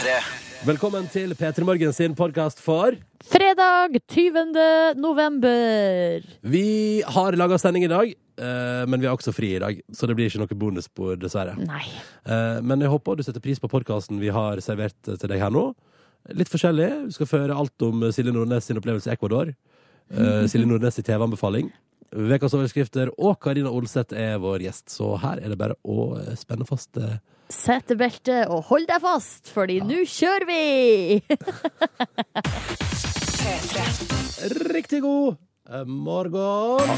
P3. Velkommen til P3 Morgen sin podkast for Fredag 20. november. Vi har laga sending i dag, eh, men vi har også fri i dag, så det blir ikke noe bonusspor, dessverre. Nei. Eh, Men jeg håper du setter pris på podkasten vi har servert til deg her nå. Litt forskjellig. Du skal føre alt om Silje Nordnes sin opplevelse i Ecuador. Eh, Silje Nordnes i TV-anbefaling. Ukas overskrifter og Karina Olseth er vår gjest, så her er det bare å eh, spenne fast eh, Sett beltet og hold deg fast, fordi nå kjører vi! riktig god morgen.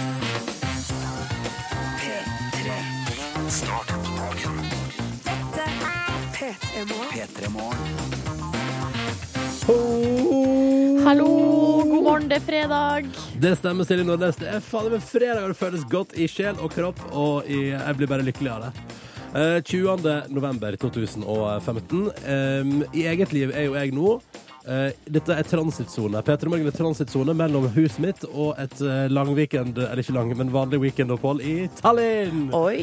P3. Start dagen. Dette er P3 Morgen. Hallo, god morgen, det er fredag. Det stemmer, Silje Nordnes. Det er fader meg fredag, og det føles godt i sjel og kropp, og i, jeg blir bare lykkelig av det. Eh, 20. november 2015. Eh, I eget liv er jo jeg nå. Eh, dette er transittsone. Peter Morgen er transittsone mellom huset mitt og et uh, lang weekend, eller ikke lang, men vanlig weekendopphold i Tallinn. Oi,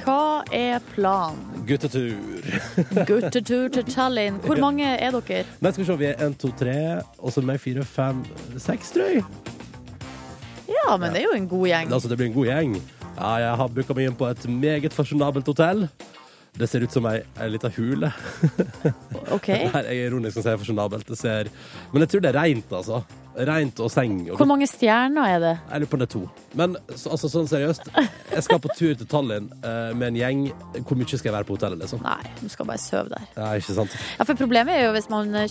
hva er planen? Guttetur. Guttetur til Tallinn. Hvor mange er dere? Nei, skal vi se, vi er én, to, tre, og så meg fire, fem, seks, tror jeg. Ja, men det er jo en god gjeng. Altså, det blir en god gjeng. Ja, jeg har booka meg inn på et meget fasjonabelt hotell. Det ser ut som ei, ei lita hule. Ok. Nei, jeg er ironisk jeg sier fasjonabelt. Det ser... Men jeg tror det er reint, altså. Reint og seng. Og Hvor mange stjerner er det? Jeg lurer på om det er to. Men så, altså, sånn seriøst, jeg skal på tur til Tallinn uh, med en gjeng. Hvor mye skal jeg være på hotellet, liksom? Nei, du skal bare sove der. Ja, ikke sant? Ja, for Problemet er jo hvis man uh,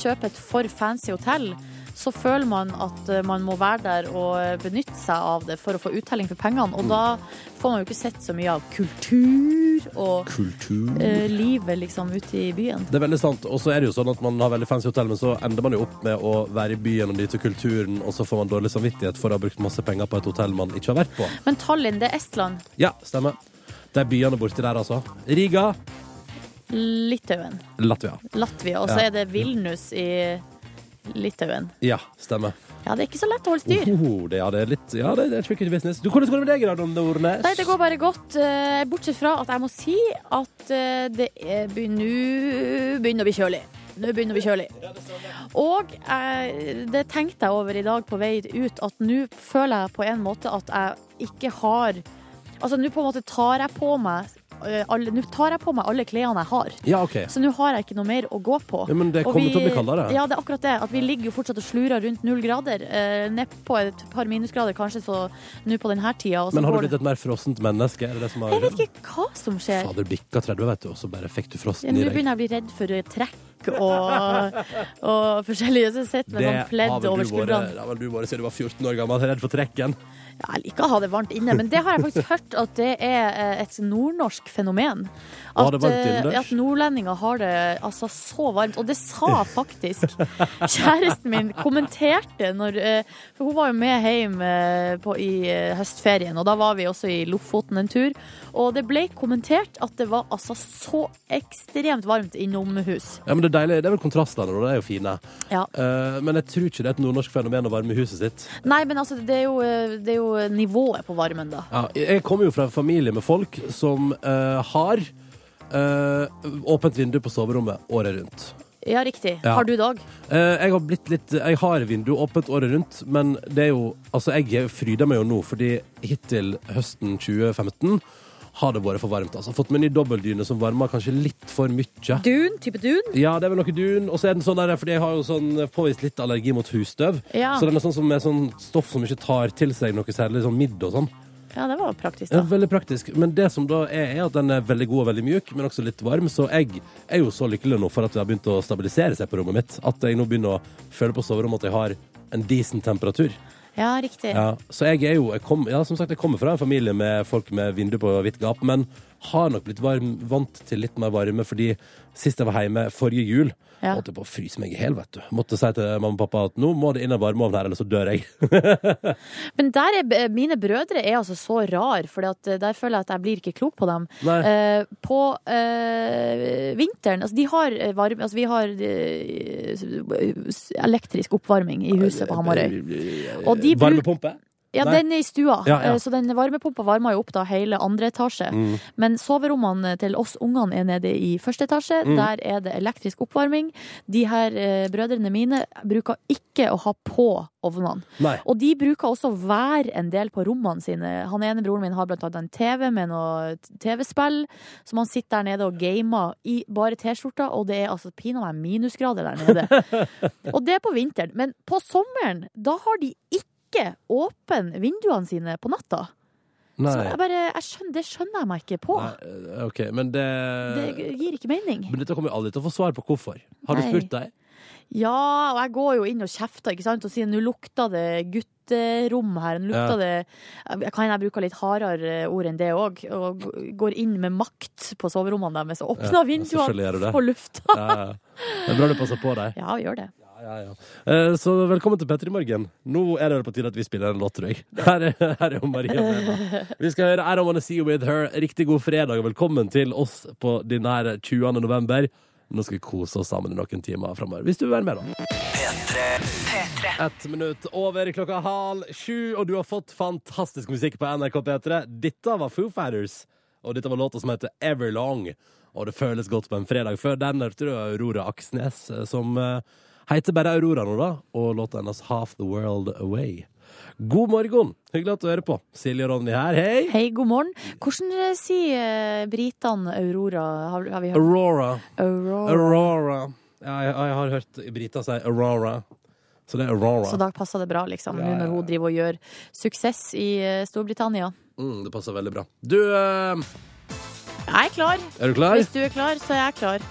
kjøper et for fancy hotell, så føler man at øh, man må være der og øh, benytte seg av det for å få uttelling for pengene. Og da får man jo ikke sett så mye av kultur og Kultur. Eh, livet liksom ute i byen. Det er veldig sant. Og så er det jo sånn at man har veldig fancy hotell, men så ender man jo opp med å være i byen og nyte kulturen, og så får man dårlig samvittighet for å ha brukt masse penger på et hotell man ikke har vært på. Men Tallinn, det er Estland. Ja, stemmer. Det er byene borti der, altså. Riga, Litauen. Latvia. Latvia. Og så Ja. er det Vilnus i Litauen. Ja, stemmer. Ja, det er ikke så lett å holde styr. Oho, det, ja, det er litt Ja, det er tricky business. Du, hvordan går det med deg, Radon Nordnes? Nei, det går bare godt. eh, Bortsett fra at jeg må si at eh, det er begynner, begynner å bli kjølig. Nå begynner det å bli kjølig. Og eh, det tenkte jeg over i dag på vei ut, at nå føler jeg på en måte at jeg ikke har Altså nå på en måte tar jeg på meg alle, Nå tar jeg på meg alle klærne jeg har. Ja, okay. Så nå har jeg ikke noe mer å gå på. Ja, men det kommer vi- til å bli kaldere. Ja, det er akkurat det. At vi ligger jo fortsatt og slurer rundt null grader. Eh, Nedpå et par minusgrader kanskje så nå på denne tida. Men har du blitt et mer frossent menneske? Er det det som har Jeg vet ikke hva som skjer. Fader, bikka 30, vet du, og så bare fikk du Ja, frosten Nå i deg. begynner jeg å bli redd for trekk og, og forskjellige. som sitter med sånn pledd over skuldrene. det har vel du vært siden du var 14 år gammel, redd for trekken. Jeg liker å ha det varmt inne, men det har jeg faktisk hørt at det er eh, et nordnorsk fenomen. At, eh, at nordlendinger har det altså så varmt. Og det sa faktisk kjæresten min. Kommenterte når eh, For hun var jo med hjem på, i høstferien, og da var vi også i Lofoten en tur. Og det ble kommentert at det var altså så ekstremt varmt innomhus. Ja, men det er deilig. Det er vel kontrastene, og de er jo fine. Ja. Men jeg tror ikke det er et nordnorsk fenomen å varme huset sitt. Nei, men altså, det er jo, det er jo nivået på varmen, da. Ja, jeg kommer jo fra en familie med folk som eh, har eh, åpent vindu på soverommet året rundt. Ja, riktig. Ja. Har du dag? Eh, jeg har blitt litt Jeg har vindu åpent året rundt, men det er jo Altså, jeg fryder meg jo nå, fordi hittil høsten 2015 har det vært for varmt. Altså, fått meg ny dobbeltdyne som varmer kanskje litt for mye. Dun? Type dun? Ja, det er vel noe dun. Og så er den sånn der, fordi jeg har jo sånn påvist litt allergi mot husstøv. Ja. Så den er sånn som med sånn stoff som ikke tar til seg noe særlig sånn midd og sånn. Ja, det var praktisk, Ja, veldig praktisk. Men det som da er, er at den er veldig god og veldig mjuk, men også litt varm. Så jeg er jo så lykkelig nå for at det har begynt å stabilisere seg på rommet mitt, at jeg nå begynner å føle på soverommet at jeg har en decent temperatur. Ja, riktig. Ja, så jeg er jo jeg kom, Ja, som sagt, jeg kommer fra en familie med folk med vindu på vidt gap, men har nok blitt varm, vant til litt mer varme, fordi sist jeg var hjemme forrige jul, Ja. måtte jeg bare fryse meg i hjel, vet du. Måtte si til mamma og pappa at nå må det inn en varmeovn her, eller så dør jeg. Men der er, mine brødre er altså så rar, for der føler jeg at jeg blir ikke klok på dem. Eh, på eh, vinteren Altså, de har eh, varme Altså, vi har eh, elektrisk oppvarming i huset på Hamarøy. Og de bruk- Varmepumpe? Ja, Nei. den er i stua, Ja, ja. Eh, så den varmepumpa varmer jo opp da hele andre etasje. Mm. Men soverommene til oss ungene er nede i første etasje. Mm. Der er det elektrisk oppvarming. De her eh, brødrene mine bruker ikke å ha på ovnene. Nei. Og de bruker også være en del på rommene sine. Han ene broren min har blant annet en TV med noe TV-spill, som han sitter der nede og gamer i bare T-skjorta, og det er altså pinadø minusgrader der nede. og det er på vinteren. Men på sommeren, da har de ikke åpne vinduene sine på natta. Nei. Så jeg bare, jeg skjønner, det skjønner jeg meg ikke på. Nei, eh, OK, men det, Det gir ikke mening. Men dette kommer jo aldri til å få svar på hvorfor. Har du spurt deg? Ja, og jeg går jo inn og kjefter ikke sant? og sier nå lukter det gutterom her. Nå lukter Ja. det Jeg kan jeg bruke litt hardere ord enn det òg. Og går inn med makt på soverommene deres og åpner Ja, vinduene på lufta. Ja, ja. Det er bra du passer på deg. Ja, gjør det. Ja, ja. Eh, Så velkommen til Petter i morgen. Nå er det vel på tide at vi spiller en låt, tror jeg. Her er, her er jo Maria Mena. Vi skal høre I Don't Wanna See You With Her. Riktig god fredag og velkommen til oss på din her 20. november. Nå skal vi kose oss sammen i noen timer framover. Hvis du vil være med, da. Ett minutt over klokka halv sju, og du har fått fantastisk musikk på NRK P3. Dette var Foo Fighters, og dette var låta som heter Everlong. Og det føles godt på en fredag. Før den hørte du Aurora Aksnes, eh, som eh, heter bare Aurora nå, da, og låta hennes Half The World Away. God morgen! Hyggelig at du hører på. Silje og Ronny her, hei! Hei, god morgen. Hvordan eh, sier eh, britene Aurora? Har, har vi hørt? Aurora. Aurora. Aurora. Ja, jeg, jeg har hørt Brita si Aurora. Så det er Aurora. Så da passer det bra, liksom, Ja, nå ja, når hun driver og gjør suksess i eh, Storbritannia. Mm, det passer veldig bra. Du, uh... Jeg er klar. er du klar? Hvis du er klar, så er jeg klar.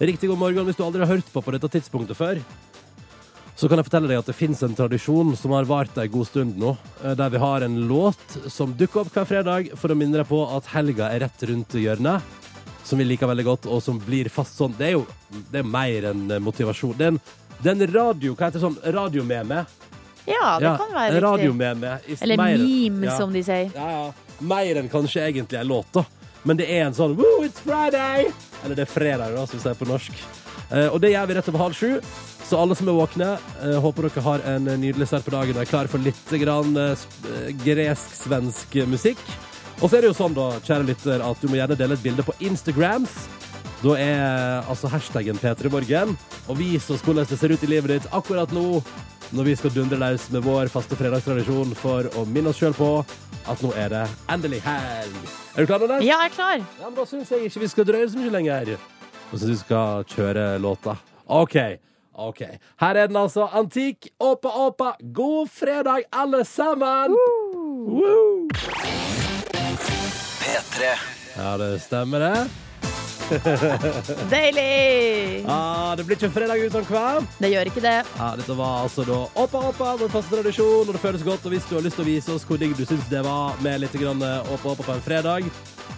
Riktig god morgen. Hvis du aldri har hørt på på dette tidspunktet før, så kan jeg fortelle deg at det finnes en tradisjon som har vart ei god stund nå, eh, der vi har en låt som dukker opp hver fredag for å minne deg på at helga er rett rundt hjørnet. Som vi liker veldig godt, og som blir fast sånn. Det er jo det er mer enn eh, motivasjon. Det er en, det er en radio, hva heter det sånn, radiomeme. Ja, det kan være riktig. radiomeme. Eller mer- meme, Ja. som de sier. Ja, ja. Mer enn kanskje egentlig en låt, da. Men det er en sånn Woo, it's Friday! Eller det er fredag, da, som vi sier på norsk. Eh, og det gjør vi rett over halv sju. Så alle som er våkne, eh, håper dere har en nydelig start på dagen og er klare for litt grann, eh, eh, gresk-svensk musikk. Og så er det jo sånn, da, kjære lytter, at du må gjerne dele et bilde på Instagrams. Da er altså hashtaggen P3morgen. Og vis oss hvordan det ser ut i livet ditt akkurat nå, når vi skal dundre løs med vår faste fredagstradisjon for å minne oss sjøl på at nå er det endelig helg. Er du klar, Nordnes? Ja, jeg er klar. Ja, men da syns jeg ikke vi skal drøye så mye lenger. Da syns vi skal kjøre låta. OK. OK. Her er den altså. Antikk, åpa, åpa. God fredag, alle sammen! Woo! P3. Ja, det stemmer, det. Deilig! Ah, det blir ikke en fredag uten hva? Det gjør ikke det. Ah, dette var altså da Åpa Åpa, vår faste tradisjon, og det føles godt. Og hvis du har lyst til å vise oss hvor digg du syns det var med litt grann Åpa Åpa på en fredag,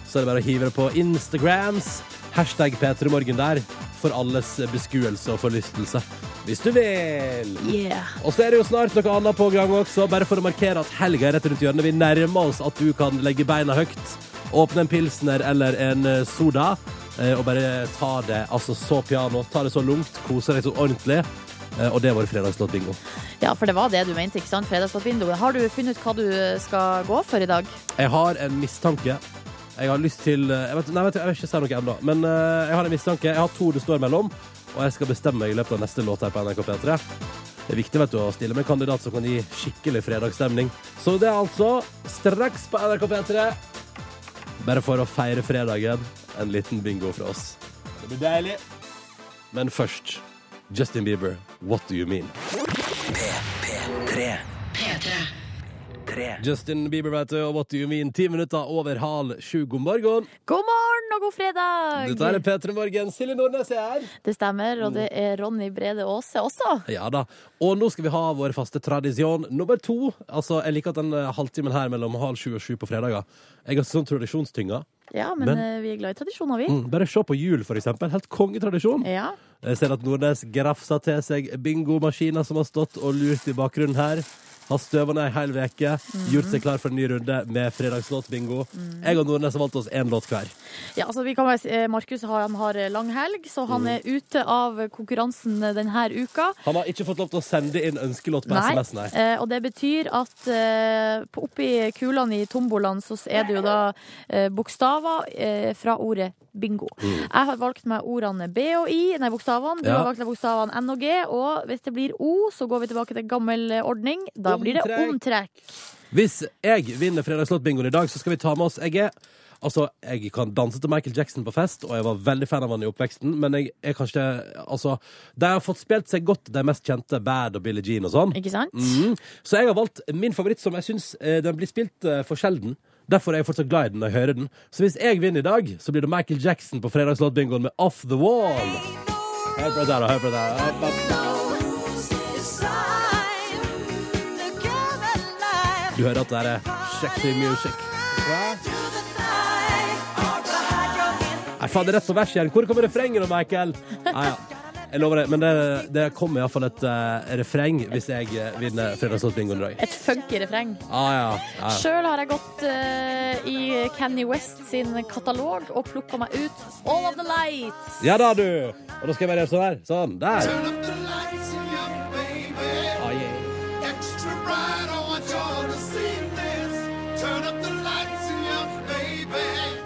så er det bare å hive det på Instagrams. Hashtag P3morgen der, for alles beskuelse og forlystelse. Hvis du vil. Yeah. Og så er det jo snart noe annet på gang også, bare for å markere at helga er rett rundt hjørnet. Vi nærmer oss at du kan legge beina høyt, åpne en pilsner eller en eh, soda, eh, og bare ta det altså så piano, ta det så lungt, kose deg så ordentlig. Eh, Og det var fredagslåtbingo. Ja, for det var det du mente, ikke sant? Fredagslåtbingo. Har du funnet ut hva du skal gå for i dag? Jeg har en mistanke. Jeg har lyst til eh, Jeg vet, nei, vet, jeg vil ikke si noe ennå, men eh, jeg har en mistanke. Jeg har to det står mellom, og jeg skal bestemme meg i løpet av neste låt her på NRK P3. Det er viktig vet du, å stille med en kandidat som kan gi skikkelig fredagsstemning. Så det er altså straks på NRK P3. Bare for å feire fredagen. En liten bingo fra oss. Det blir deilig. Men først Justin Bieber, What Do You Mean? P3. Tre. Justin Bieber vet du, og What Do You Mean? Ti minutter over halv sju. God morgen. God morgen og god fredag! Dette er P3 Morgen. Silje Nordnes er her. Det stemmer, og det er Ronny Brede Aase også. Ja da. Og nå skal vi ha vår faste tradisjon nummer to. Altså, Jeg liker at den eh, halvtimen her mellom halv sju og sju på fredager. Jeg har sånn tradisjonstynga. Ja, men, Men- eh, vi er glad i tradisjoner, vi. Mm, bare se på jul, for eksempel. Helt kongetradisjon. Ja. Jeg ser at Nordnes grafser til seg bingomaskiner som har stått og lurt i bakgrunnen her. Har støva ned ei hel uke, gjort seg klar for en ny runde med fredagslåtbingo. Jeg og Nordnes har valgt oss én låt hver. Ja, altså vi kan være, eh, Markus har, han har lang helg, så han er ute av konkurransen denne uka. Han har ikke fått lov til å sende inn ønskelåt på Nei, SMS, nei. eh, og det betyr at eh, oppi kulene i tombolaen så er det jo da eh, bokstaver eh, fra ordet bingo. Mm. Jeg har valgt meg ordene B og I, nei, bokstavene. Du Ja. har valgt deg bokstavene N og G, og hvis det blir O, så går vi tilbake til gammel eh, ordning. Da blir det Omtrekk. omtrekk. Hvis jeg vinner fredagslåtbingoen i dag, så skal vi ta med oss Jeg er Altså, jeg kan danse til Michael Jackson på fest, og jeg var veldig fan av han i oppveksten, men jeg er kanskje Altså, de har fått spilt seg godt, de mest kjente, Bad og Billie Jean og sånn. Ikke sant? Mm. Så jeg har valgt min favoritt, som jeg syns eh, den blir spilt eh, for sjelden. Derfor er jeg fortsatt glad i den når jeg hører den. Så hvis jeg vinner i dag, så blir det Michael Jackson på fredagslåtbingoen med Off The Wall. Hør på det der, og Hør på det der. Du hører at det er sexy music. Nei, faen, det er rett på vers igjen. Hvor kommer refrenget da, Michael? Nei, ja. Jeg lover det, men det, det kommer iallfall et uh, refreng hvis jeg uh, vinner fredagslåtbingoen i dag. Et funky refreng. Ah, ja. ja. Sjøl har jeg gått uh, i Kenny West sin katalog og plukka meg ut All of the Lights. ja da, du! Og da skal jeg bare gjøre sånn her. Sånn. Der.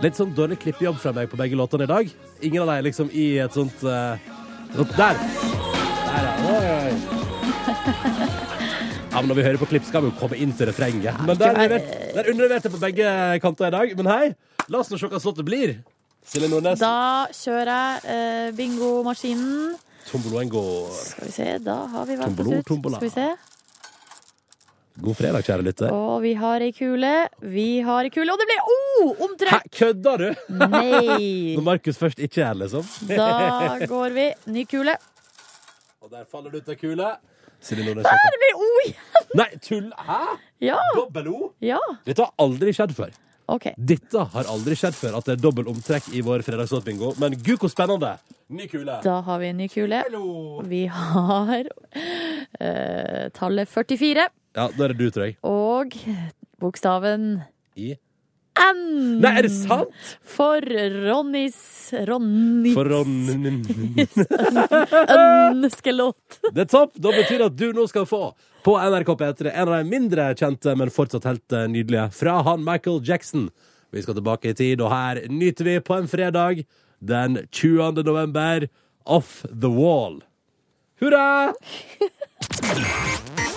Litt sånn dårlig klippejobb fra meg på begge låtene i dag. Ingen av dem er liksom i et sånt uh, Der! Der, ja. Ja, men Når vi hører på klipp, skal vi jo komme inn til refrenget. Men der, der underleverte jeg på begge kanter i dag. Men hei, la oss nå se hva slottet blir. Silje Nordnes. Da kjører jeg eh, bingomaskinen. Tomboloen går. Skal vi se, da har vi valgt ut. Skal vi se. God fredag, kjære lytter. Og vi har ei kule. Vi har ei kule, og det ble O! Hæ, Omtrekk! kødder du? Nei. Når Markus først ikke er, liksom. Da går vi. Ny kule. Og der faller det ut ei kule. Silje Nordnes. Det blir O igjen! Nei, tull! Hæ? Ja. Dobbel O? ja. Dette har aldri skjedd før. OK. Dette har aldri skjedd før, at det er dobbel omtrekk i vår fredagslåtbingo. Men gud, hvor spennende! Ny kule. Da har vi en ny kule. Hallo. Vi har uh, tallet 44 Ja, da er det du, tror jeg. og bokstaven I N. Nei, er det sant?! For Ronnys Ronnys For Ronnys ønskelåt. Det er topp! Da betyr det at du nå skal få på NRK P3 en av de mindre kjente, men fortsatt helt eh, nydelige, fra han Michael Jackson. Vi skal tilbake i tid, og her nyter vi på en fredag den 20. november Off The Wall. Hurra!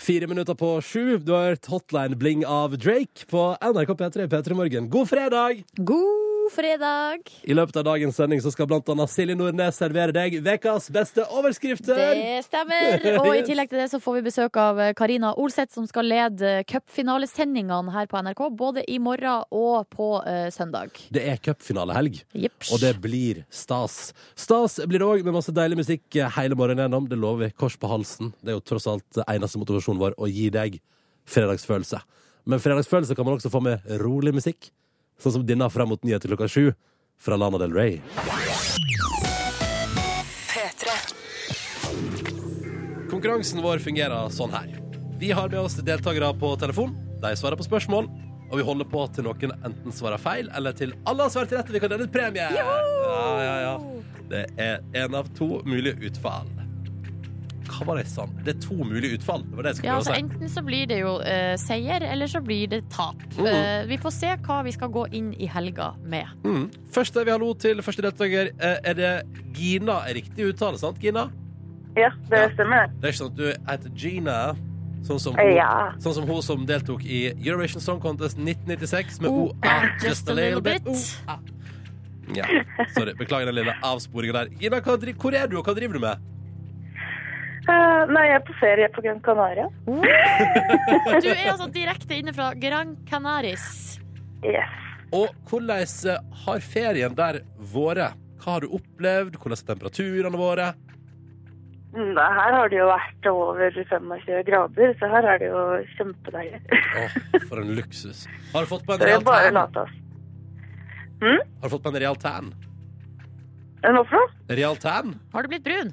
Fire minutter på sju. Du har hørt Hotline Bling av Drake på NRK P3 P3 Morgen. God fredag! God fredag. I løpet av dagens sending så skal blant annet Silje Nordnes servere deg ukas beste overskrifter. Det stemmer. Og i tillegg til det så får vi besøk av Karina Olseth, som skal lede cupfinalesendingene her på NRK, både i morgen og på uh, søndag. Det er cupfinalehelg, og det blir stas. Stas blir det òg, med masse deilig musikk hele morgenen gjennom. Det lover vi. Kors på halsen. Det er jo tross alt eneste motivasjonen vår å gi deg fredagsfølelse. Men fredagsfølelse kan man også få med rolig musikk, sånn som denne fram mot nyheter klokka sju fra Lana Del Rey. Konkurransen vår fungerer sånn her. Vi har med oss deltakere på telefon. De svarer på spørsmål. Og vi holder på til noen enten svarer feil, eller til alle har svart rett. og Vi kan dele ut premie! Ja, ja, ja. Det er én av to mulige utfall. Hva det er to mulige utfall. Det var det jeg skulle Ja, prøve altså å si. Enten så blir det jo eh, seier, eller så blir det tap. Mhm. Eh, vi får se hva vi skal gå inn i helga med. Mm. Først er vi hallo til første deltaker. Eh, Er det Gina er riktig uttale, sant, Gina? Ja, det Ja. stemmer. Det er ikke sånn at du heter Gina, sånn som hun, Ja. sånn som, hun som deltok i Eurovision Song Contest 1996 med Oh, O, A, just a little bit. O, A. Ja, sorry. Beklager den lille avsporinga der. Gina, hva, dri- hvor er du, og hva driver du med? Eh, nei, jeg er på ferie på Gran Canaria. Du er altså direkte inne fra Gran Canaris. Yes. Og hvordan eh, har ferien der vært? Hva har du opplevd? Hvordan er temperaturene våre? Mm, Her har det jo vært over 25 grader, så her er det jo kjempedeilig. Åh, for en luksus. Har du fått på en real tan? late. Har du fått på en real tan? En Hva for noe? Real tan? Har du blitt brun?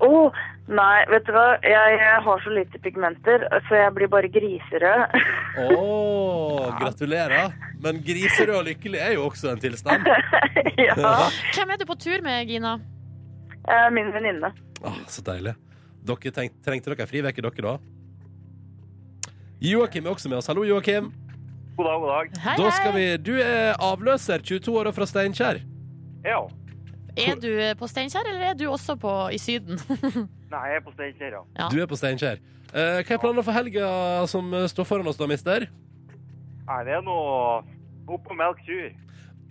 Å, nei, vet du hva? Jeg, jeg har så lite pigmenter, så jeg blir bare griserød. Å, gratulerer. Men griserød og lykkelig er jo også en tilstand. ja. Hvem er du på tur med, Gina? Eh, Min venninne. Åh, så deilig. Dere tenk, trengte dere ei friveke, dere, da? Joakim er også med oss. Hallo, Joakim. God dag, god dag. Hei, Da skal hei. vi, du er avløser, 22 år og fra Steinkjer. Ja. Er du på Steinkjer, eller er du også på, i Syden? Nei, jeg er på Steinkjer, ja. Ja. Du er på Steinkjer. Eh, hva er planene for helga som eh, står foran oss, da, mister? Nei, det er noe opp og melke kyr.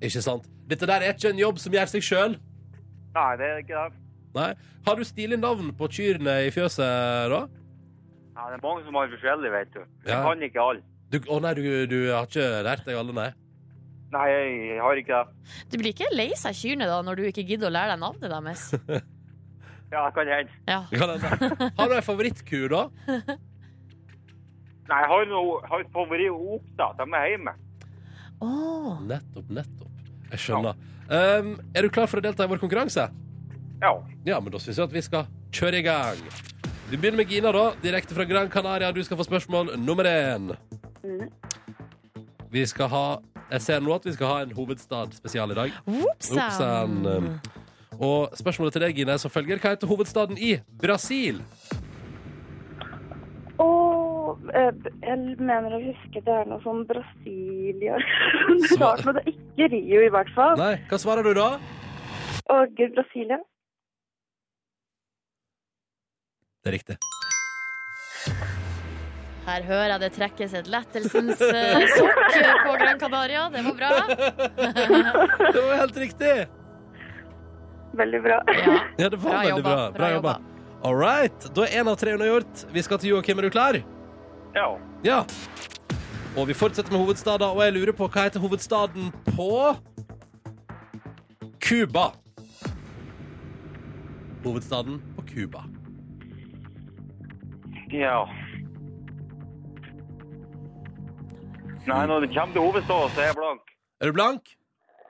Ikke sant? Dette der er ikke en jobb som gjør seg sjøl. Nei, det er ikke det. Nei. Har du stilig navn på kyrne i fjøset, da? Nei, det er mange som har forskjellig, vet du. Jeg Ja. kan ikke alle. Å å nei, du, du har ikke lært deg alle, nei? Nei, jeg har ikke det. Du blir ikke lei seg kyrne da, når du ikke gidder å lære deg navnet deres? Ja, det kan hende. Ja. Kan hende. Har du ei favorittku, da? Nei, jeg har noe, har et favoritt. De er hjemme. Oh. Nettopp, nettopp. Jeg skjønner. Um, er du klar for å delta i vår konkurranse? Ja. Ja, men da syns jeg at vi skal kjøre i gang. Vi begynner med Gina, da. Direkte fra Gran Canaria. Du skal få spørsmål nummer én. Mm. Vi skal ha Jeg ser nå at vi skal ha en hovedstad-spesial i dag. Whoopsan. Og spørsmålet til deg, Gine, er som følger. Hva heter hovedstaden i Brasil? Og eh, jeg mener å huske det er noe sånn Brasilia Svar... Rart, men det er ikke Rio i hvert fall. Nei, hva svarer du da? Og Brasilia. Det er riktig. Her hører jeg det trekkes et lettelsens eh, sukk på Gran Canaria. Det var bra. Det var helt riktig! Veldig bra. Ja. Ja, det var Bra veldig jobba, bra. bra Bra jobba. All right. Da er én av tre unnagjort. Vi skal til Joakim. Er du klar? Ja. Ja. Og vi fortsetter med hovedstader, og jeg lurer på hva heter hovedstaden på Cuba? Hovedstaden på Cuba. Ja. Nei, når det kommer til hovedstaden, så er jeg blank. Er du blank?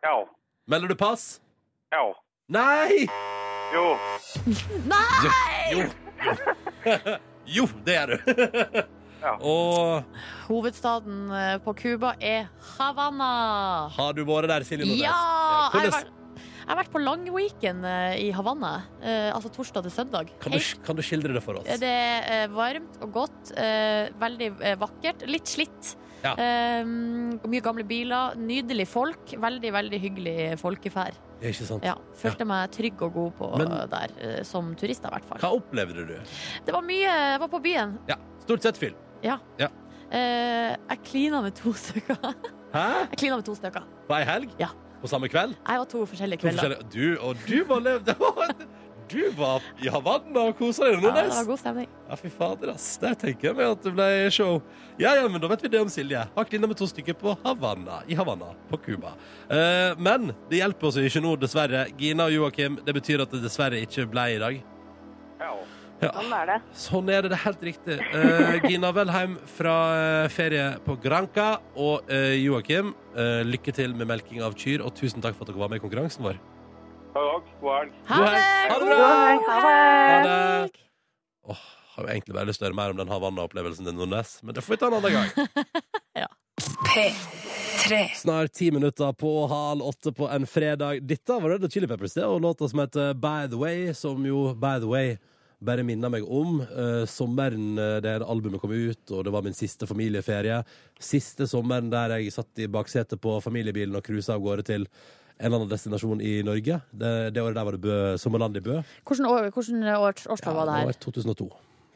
Ja. Melder du pass? Ja. Nei! Jo. Jo. jo, det er du. Ja. Og Hovedstaden eh, på Cuba er Havanna. har du vært der, Silje Nordnes? Ja! Jeg har, vært, jeg har vært på lang weekend i Havanna. eh, Altså torsdag til søndag. kan, du, kan du skildre det for oss? Det er eh, varmt og godt. eh, veldig eh, vakkert. Litt slitt. Ja. Um, mye gamle biler. Nydelig folk. Veldig, veldig hyggelig folkeferd. Ja, Ikke sant? Ja, følte meg trygg og god på Men- der, eh, som turist, i hvert fall. Hva opplevde du? Det var mye Jeg var på byen. Ja, Stort sett fyll. Uh, jeg klina med to stykker. Hæ? Jeg klina med to stykker. På ei helg? Ja. På samme kveld? Jeg var to forskjellige To kvelder. forskjellige- Du, og du var levd Du var i Havanna og kosa deg, Ja, det var god stemning. Ja, fy fader, ass. Der tenker jeg meg at det ble show. Ja, ja, men da vet vi det om Silje. Har klina med to stykker på Havanna, i Havanna, på Cuba. Uh, men det hjelper oss ikke nå, dessverre. Gina og Joakim, det betyr at det dessverre ikke ble i dag. Ja. Ja, Sånn er det. sånn er det. Det er helt riktig. Uh, Gina, Welheim fra eh, ferie på Granca. Og uh, Joakim, uh, lykke til med melking av kyr, og tusen takk for at dere var med i konkurransen vår. God helg. Ha det! Ha det bra! Ha det. Åh, har jo egentlig bare lyst til å høre mer om den Havanna-opplevelsen din, Nordnes, men det får vi ta en annen gang. ja. P3. Snart ti minutter på halv åtte på en fredag. Dette var Red Hot Chili Peppers, det, og låta som heter By The Way, som jo, by the way, bare minner meg om uh, sommeren eh, der albumet kom ut, og det var min siste familieferie. Siste sommeren der jeg satt i baksetet på familiebilen og cruisa av gårde til en eller annen destinasjon i Norge. Det, det året der var det Bø, Sommerland i Bø. Hvordan, år, hvordan års, årstall var det her? 2002.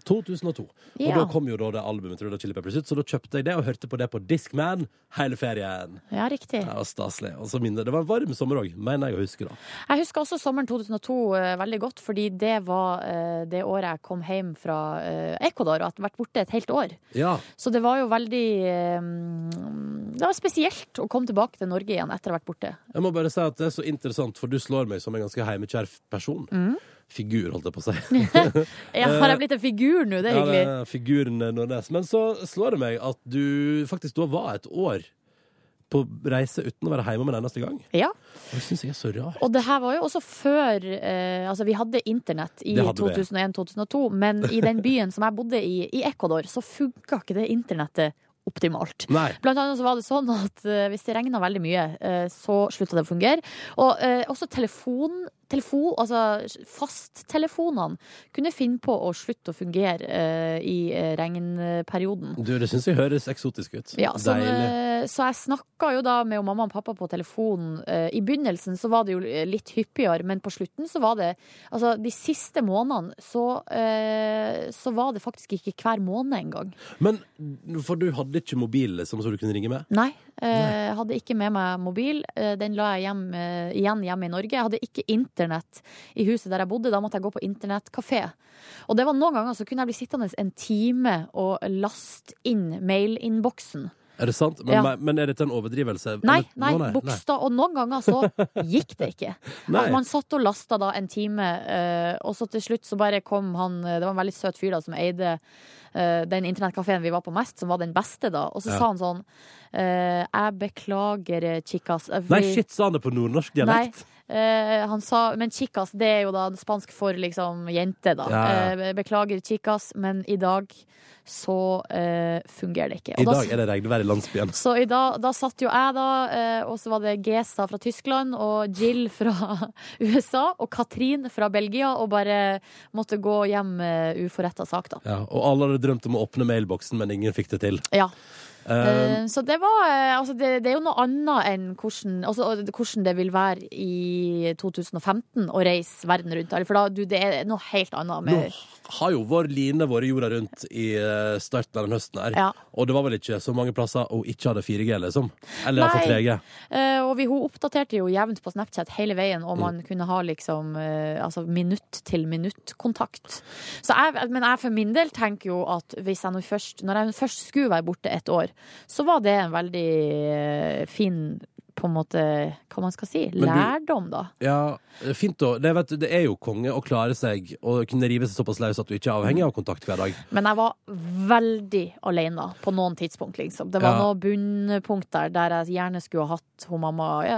2002. Og Ja. da kom jo da det albumet til Red Chili Peppers ut, så da kjøpte jeg det og hørte på det på Discman hele ferien. Ja, riktig. Det var staselig. Og så mindre. det var en varm sommer òg, mener jeg å huske. da. Jeg husker også sommeren 2002 uh, veldig godt, fordi det var uh, det året jeg kom hjem fra uh, Ecuador og hadde vært borte et helt år. Ja, Så det var jo veldig eh, Det var spesielt å komme tilbake til Norge igjen etter å ha vært borte. Jeg må bare si at det er så interessant, for du slår meg som en ganske heimekjær person. Mm. Figur, holdt jeg på å si. Ja, har jeg blitt en figur nå? Det er Ja, hyggelig. er figuren Nordnes. Men så slår det meg at du faktisk da var et år på reise uten å være hjemme med en eneste gang. Ja. Og det syns jeg er så rart. Og det her var jo også før eh, Altså, vi hadde internett i Det hadde vi. 2001-2002, men i den byen som jeg bodde i, i Ecuador, så funka ikke det internettet optimalt. Nei. Blant annet så var det sånn at uh, hvis det regna veldig mye, uh, så slutta det å fungere. Og uh, også telefon, telefon altså fasttelefonene kunne finne på å slutte å fungere eh, i eh, regnperioden. Du, det syns jeg høres eksotisk ut. Ja, så, Deilig. eh, så jeg snakka jo da med mamma og pappa på telefonen. I begynnelsen så var det jo litt hyppigere, men på slutten så var det Altså, de siste månedene så, så var det faktisk ikke hver måned engang. Men for du hadde ikke mobil liksom, så du kunne ringe med? Nei. Jeg hadde ikke med meg mobil. Den la jeg hjem, igjen hjemme i Norge. Jeg hadde ikke internett i huset der jeg bodde. Da måtte jeg gå på internettkafé. Og det var noen ganger så kunne jeg bli sittende en time og laste inn mailinnboksen. Er det sant? Men, Ja. men er dette en overdrivelse? Nei, nei, nei, Nå, bokstav. Og noen ganger så gikk det ikke. Nei. At man satt og lasta da en time, eh, og så til slutt så bare kom han eh, Det var en veldig søt fyr da som eide eh, den internettkafeen vi var på mest, som var den beste da. Og så Ja. sa han sånn Jeg beklager, chicas. eh, Nei, shit, sa han det på nordnorsk Nei, dialekt? Eh, han sa Men chicas, det er jo da spansk for liksom jente, da. Ja, ja. Eh, beklager, chicas, men i dag så eh, fungerer det ikke. I dag da- er det regnvær i landsbyen. så i dag, da satt jo jeg da, eh, og så var det Gesa fra Tyskland og Jill fra USA og Katrin fra Belgia og bare måtte gå hjem uh, uforretta sak, da. Ja, og alle hadde drømt om å åpne mailboksen, men ingen fikk det til. Ja. Eh, Eh, Så det var eh, Altså, det, det er jo noe annet enn hvordan, altså, hvordan det vil være i 2015 å reise verden rundt. For da, du, det er noe helt annet nå har jo vår Line vært jorda rundt i starten av den høsten her. Ja. Og det var vel ikke så mange plasser hun ikke hadde 4G, liksom? Eller iallfall 3G. Uh, og vi, hun oppdaterte jo jevnt på Snapchat hele veien, Mm. og man kunne ha liksom uh, altså minutt til minutt-kontakt. Så jeg, men jeg for min del tenker jo at hvis jeg nå først, når jeg først skulle være borte et år, så var det en veldig eh, fin på en måte, hva man skal si, lærdom, da. Ja, fint da. Det, vet, det er jo konge å klare seg og kunne rive seg såpass løs at du ikke er avhengig av kontakt hver dag. Men jeg var veldig alene på noen tidspunkt, liksom. Det var Ja. noen bunnpunkt der jeg gjerne skulle ha hatt hun mamma ja,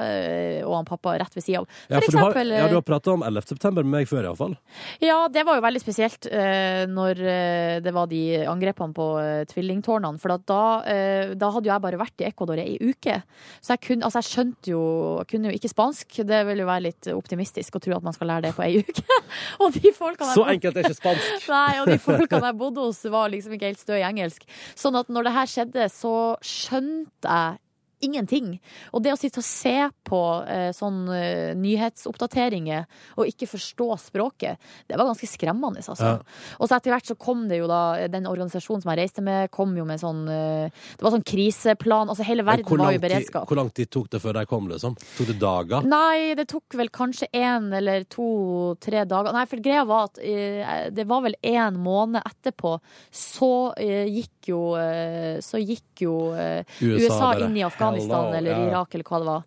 og han pappa rett ved sida av. Ja, For eksempel, du har, ja, du har prata om 11. september med meg før, iallfall. Ja, det var jo veldig spesielt uh, når eh, det var de angrepene på uh, tvillingtårnene. For da, uh, da hadde jo jeg bare vært i Ecuador i ei uke. Så jeg, kunne, altså jeg skjønte jo jeg kunne jo ikke spansk. Det vil jo være litt optimistisk å tro at man skal lære det på ei uke. og de folkene Så enkelt er ikke spansk. Nei, og de folkene jeg bodde hos var liksom ikke helt stø i engelsk. Sånn at når det her skjedde, så skjønte jeg ingenting. Og det å sitte og se på eh, sånn eh, nyhetsoppdateringer og ikke forstå språket, det var ganske skremmende, altså. Ja. Og så etter hvert så kom det jo da, den organisasjonen som jeg reiste med, kom jo med sånn eh, Det var sånn kriseplan. Altså hele verden var jo i beredskap. hvor lang tid tok det før de kom, liksom? Tok det dager? Nei, det tok vel kanskje én eller to-tre dager. Nei, for greia var at eh, det var vel en måned etterpå, så eh, gikk jo eh, Så gikk jo eh, USA, bare, inn i Afghanistan hello, eller ja. Irak eller hva det var.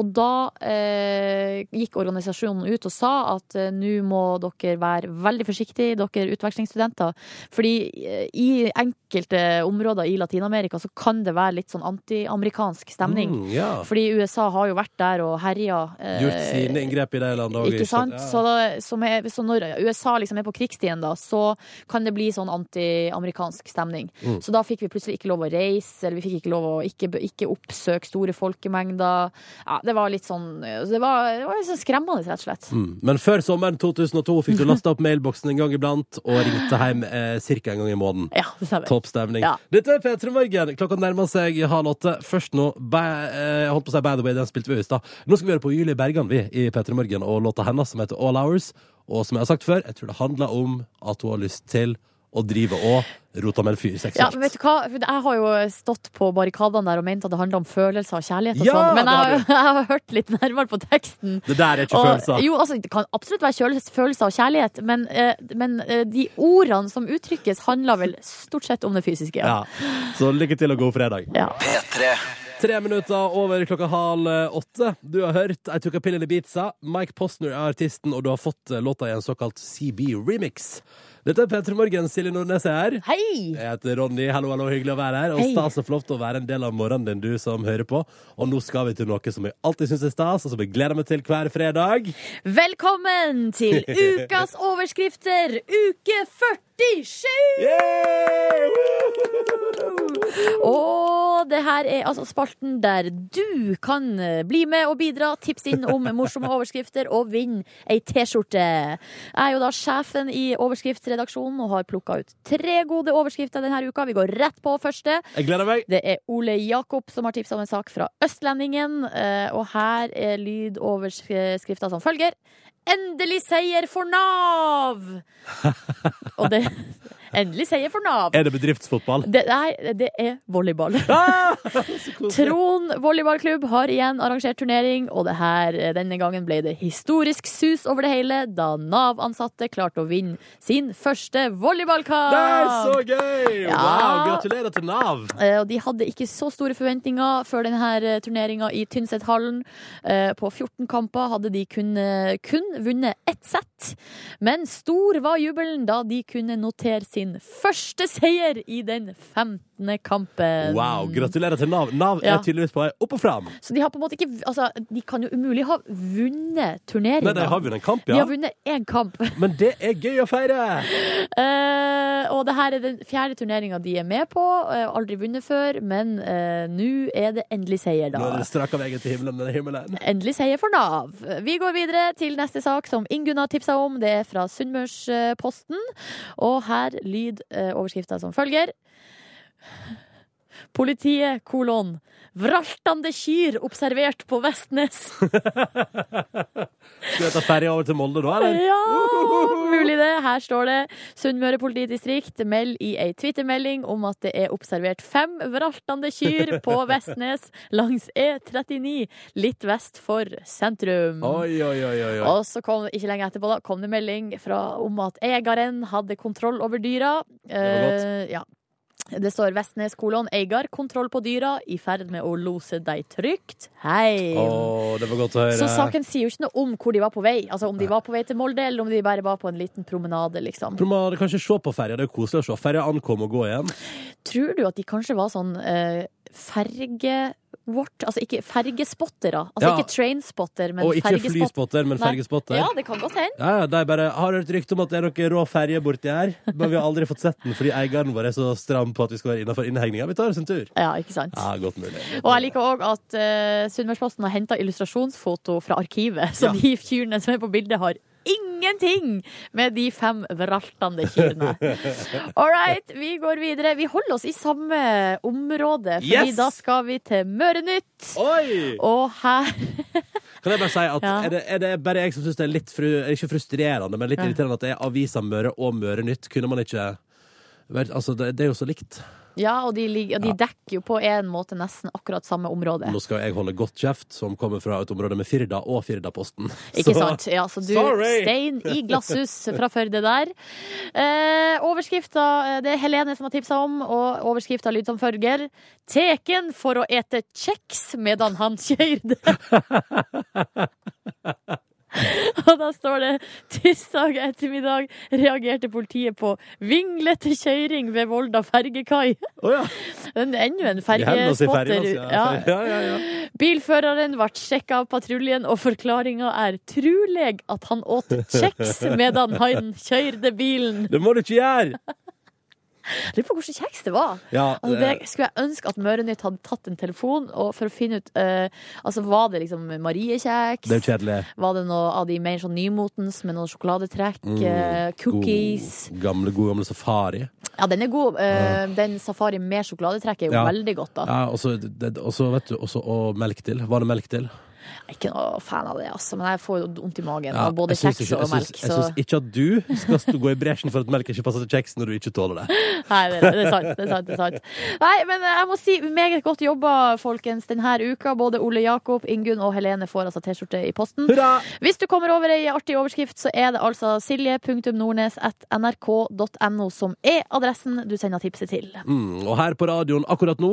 Og da eh, gikk organisasjonen ut og sa at eh, nå må dere være veldig forsiktige, dere utvekslingsstudenter. Fordi eh, i enkelte områder i Latin-Amerika så kan det være litt sånn antiamerikansk stemning. Mm, ja. Fordi USA har jo vært der og herja. eh, Gjort sine inngrep i de landene òg. ikke sant? Så, da, med, så når USA liksom er på krigsstien, da, så kan det bli sånn anti-amerikansk stemning. Mm. Så da fikk vi plutselig ikke lov å reise, eller vi fikk ikke lov å ikke, ikke oppsøke store folkemengder. Ja, det var litt sånn Det var, det var litt sånn skremmende, rett og slett. Mm. Men før sommeren 2002 fikk du lasta opp mailboksen en gang iblant og ringte hjem eh, ca. en gang i måneden. Ja, det stemmer. Topp stemning. Ja. Dette er P3 Morgen. Klokka nærmer seg halv åtte. Først nå by, eh, holdt på å si By the way, den spilte vi i stad. Nå skal vi høre på Julie Bergan vi, i P3 Morgen og låta hennes som heter All Hours. Og som jeg har sagt før, jeg tror det handler om at hun har lyst til å driver og rota med en fyr Ja, men vet du hva? Jeg har jo stått på barrikadene der og ment at det handler om følelser og kjærlighet og Ja, sånn, men jeg, jeg har hørt litt nærmere på teksten. Det der er ikke Og- følelser. Jo, altså, det kan absolutt være følelser og kjærlighet, men, eh, men eh, de ordene som uttrykkes, handler vel stort sett om det fysiske. Ja. Så lykke til og god fredag. Ja. P3. Tre minutter over klokka halv eh, åtte. Du har hørt I Took a Pill in Ibiza. Mike Postner er artisten, og du har fått låta i en såkalt CB remix. Dette er P3 Morgen. Silje Nordnes er her. Hei! Jeg heter Ronny. Hallo, hallo, hyggelig å være her. Og Hei. stas og flott å være en del av morgenen din, du som hører på. Og nå skal vi til noe som jeg alltid syns er stas, og som jeg gleder meg til hver fredag. Velkommen til ukas overskrifter, uke 47! Og det her er altså spalten der du kan eh, bli med og bidra, tips inn om morsomme overskrifter og vinne ei T-skjorte. Jeg er jo da sjefen i overskriftsredaksjonen og har plukka ut tre gode overskrifter denne uka. Vi går rett på første. Jeg gleder meg. Det er Ole Jakob som har tipsa om en sak fra Østlendingen, eh, og her er lydoverskrifta som følger. Endelig seier for Nav! Og det Endelig seier for Nav. Er det bedriftsfotball? Det, nei, det er volleyball. Ah! Tron. Volleyballklubb har igjen arrangert turnering, og det her, denne gangen ble det historisk sus over det hele da Nav-ansatte klarte å vinne sin første volleyballkamp. Det er så gøy! Ja. Wow, gratulerer til Nav. Eh, Og de hadde ikke så store forventninger før denne turneringa i Tynsethallen. Eh, På 14 kamper hadde de kun, kun vunnet ett sett. Men stor var jubelen da de kunne notere sin første seier i den 15. kampen. Wow, gratulerer til Nav. Nav Ja. er tydeligvis på vei opp og fram. Så de har på en måte ikke Altså, de kan jo umulig ha vunnet turneringa. Nei, de har vunnet en kamp, De har vunnet én kamp. Men det er gøy å feire! uh, og det her er den fjerde turneringa de er med på. Uh, aldri vunnet før, men uh, nå er det endelig seier, Nå er det strak av veien til himmelen, denne himmelen. Endelig seier for Nav. Vi går videre til neste sak som Ingunn har tipsa om. Det er fra Sunnmørsposten. Og her lyd overskrifta som følger. Politiet, kolon. Vraltande kyr observert på Vestnes. Skal vi ta ferja over til Molde da, eller? Ja, mulig det. Her står det Sunnmøre politidistrikt meld i ei twittermelding om at det er observert fem vraltande kyr på Vestnes langs E39, litt vest for sentrum. Oi, oi, oi, oi. Og så kom, ikke lenge etterpå da, kom det melding fra, om at eieren hadde kontroll over dyra. Det var godt. Uh, ja. Det står Vestnes kolon Eigar, kontroll på dyra, i ferd med å lose deg trygt. Hei! Åh, det var godt å høre. Så saken sier jo ikke noe om hvor de var på vei. Altså Om de var på vei til Molde, eller om de bare var på en liten promenade. liksom Promenade, kanskje se på ferja. Det er jo koselig å se. Ferja ankom og gå igjen. Tror du at de kanskje var sånn eh, ferge... Vårt, altså ikke fergespottere. Altså Ja. ikke trainspotter, men og ikke flyspotter, men fergespotter. Ja, det kan godt hende. Ja, ja, de bare har hørt rykte om at det er noe rå ferje borti her, men vi har aldri fått sett den fordi eieren vår er så stram på at vi skal være innenfor innhegninga. Vi tar oss en tur. Ja, ikke sant? Ja, godt mulig. Godt Og jeg liker òg at uh, Sunnmørsposten har henta illustrasjonsfoto fra arkivet, så de fyrene som er på bildet, har ingenting med de fem vraltende kyrne. All right, vi går videre. Vi holder oss i samme område, fordi Yes! da skal vi til Mørenytt. Oi! Og her Kan jeg bare si at Ja. er, det, er det bare jeg som syns det er litt fru, ikke frustrerende, men litt irriterende at det er Avisa Møre og Møre Nytt? Kunne man ikke Altså, det, det er jo så likt. Ja, og de, ligger- og de dekker jo på en måte nesten akkurat samme område. Nå skal jeg holde godt kjeft, som kommer fra et område med Firda og Firdaposten. Ikke sant? Ja, så du, Sorry! Stein i glasshus fra Førde der. Eh, overskrifta eh, Det er Helene som har tipsa om, og overskrifta lyd som følger. Teken for å ete kjeks medan han kjørte. Og da står det tirsdag ettermiddag reagerte politiet på vinglete kjøring ved Volda fergekai. Oh, ja. En- Enda en fergespotter. altså, ja. Ja. Bilføreren ble sjekka av patruljen, og forklaringa er truleg at han åt kjeks medan han kjørte bilen. Det må du ikke gjøre! Lurer på hvordan kjeks det var. Ja, Altså, eh, det skulle jeg ønske at Mørenytt hadde tatt en telefon og for å finne ut uh, Altså, Var det liksom Mariekjeks? det er kjedelig. Var det noe av de mer sånn nymotens med noe sjokoladetrekk? eh, cookies? God, gamle, god gamle safari. Ja, den er god. Eh, den safari med sjokoladetrekk er jo Ja. veldig godt, da. Ja, og så, vet du, også, og melk til. Var det melk til? Jeg er ikke noe fan av det, altså. Men jeg får jo vondt i magen Ja, både kjeks ikke- og melk. Så... Jeg syns ikke at du skal gå i bresjen for at melk ikke passer til kjeks når du ikke tåler det. Nei, det, det er sant. Det er sant, det er sant. Nei, men jeg må si meget godt jobba, folkens, denne uka. Både Ole Jakob, Ingunn og Helene får altså T-skjorte i posten. Hurra! Hvis du kommer over ei artig overskrift, så er det altså silje.nordnes.nrk.no som er adressen du sender tipset til. Mm, og her på radioen akkurat nå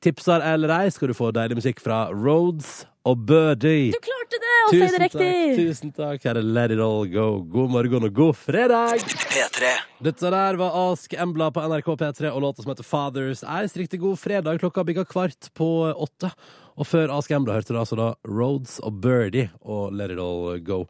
Tipser eller ei skal du få deilig musikk fra Roads og Birdie. Du klarte det! Og si det riktig! tusen takk. Her er Let it all go. God morgen og god fredag! P3. Dette der var Ask Embla på NRK P3 og låta som heter Fathers Eyes. Riktig god fredag. Klokka bikka kvart på åtte. Og før Ask Embla hørte du altså da Roads og Birdie og Let it all go.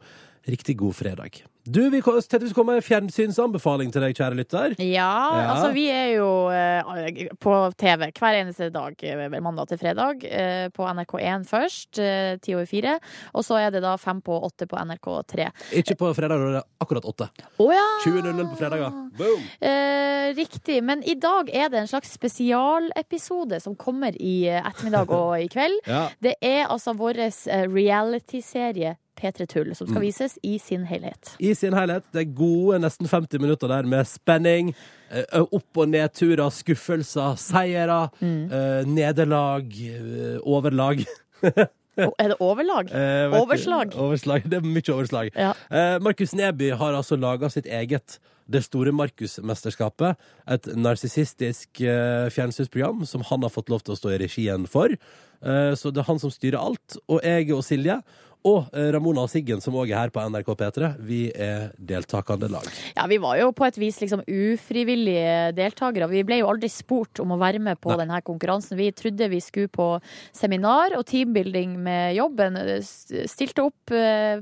Riktig god fredag. Du, vi tenkte vi skulle komme med en fjernsynsanbefaling til deg, kjære lytter. Ja, Ja. altså vi er jo eh, på TV hver eneste dag, eh, mandag til fredag. eh, på NRK1 først, eh, ti over fire. Og så er det da fem på åtte på NRK3. Ikke på fredag, da er det akkurat åtte. Å ja! 20.00 på fredager. Boom! Eh, riktig. Men i dag er det en slags spesialepisode som kommer i eh, ettermiddag og i kveld. Ja. Det er altså vår reality-serie P3 Tull, som Mm. skal vises i sin helhet. I sin helhet. Det er gode nesten 50 minutter der med spenning. eh, Opp- og nedturer, skuffelser, seire, Mm. eh, nederlag, eh, overlag. Er det overlag? Eh, Overslag. overslag. Det er mye overslag. Ja. Eh, Markus Neby har altså laga sitt eget Det store Markus-mesterskapet. Et narsissistisk eh, fjernsynsprogram som han har fått lov til å stå i regien for. Eh, så det er han som styrer alt. Og jeg og Silje og eh, Ramona og Siggen, som òg er her på NRK P3, vi er deltakende lag. Ja, vi var jo på et vis liksom ufrivillige deltakere. Vi ble jo aldri spurt om å være med på Nei. denne konkurransen. Vi trodde vi skulle på seminar og teambuilding med jobben. Stilte opp uh,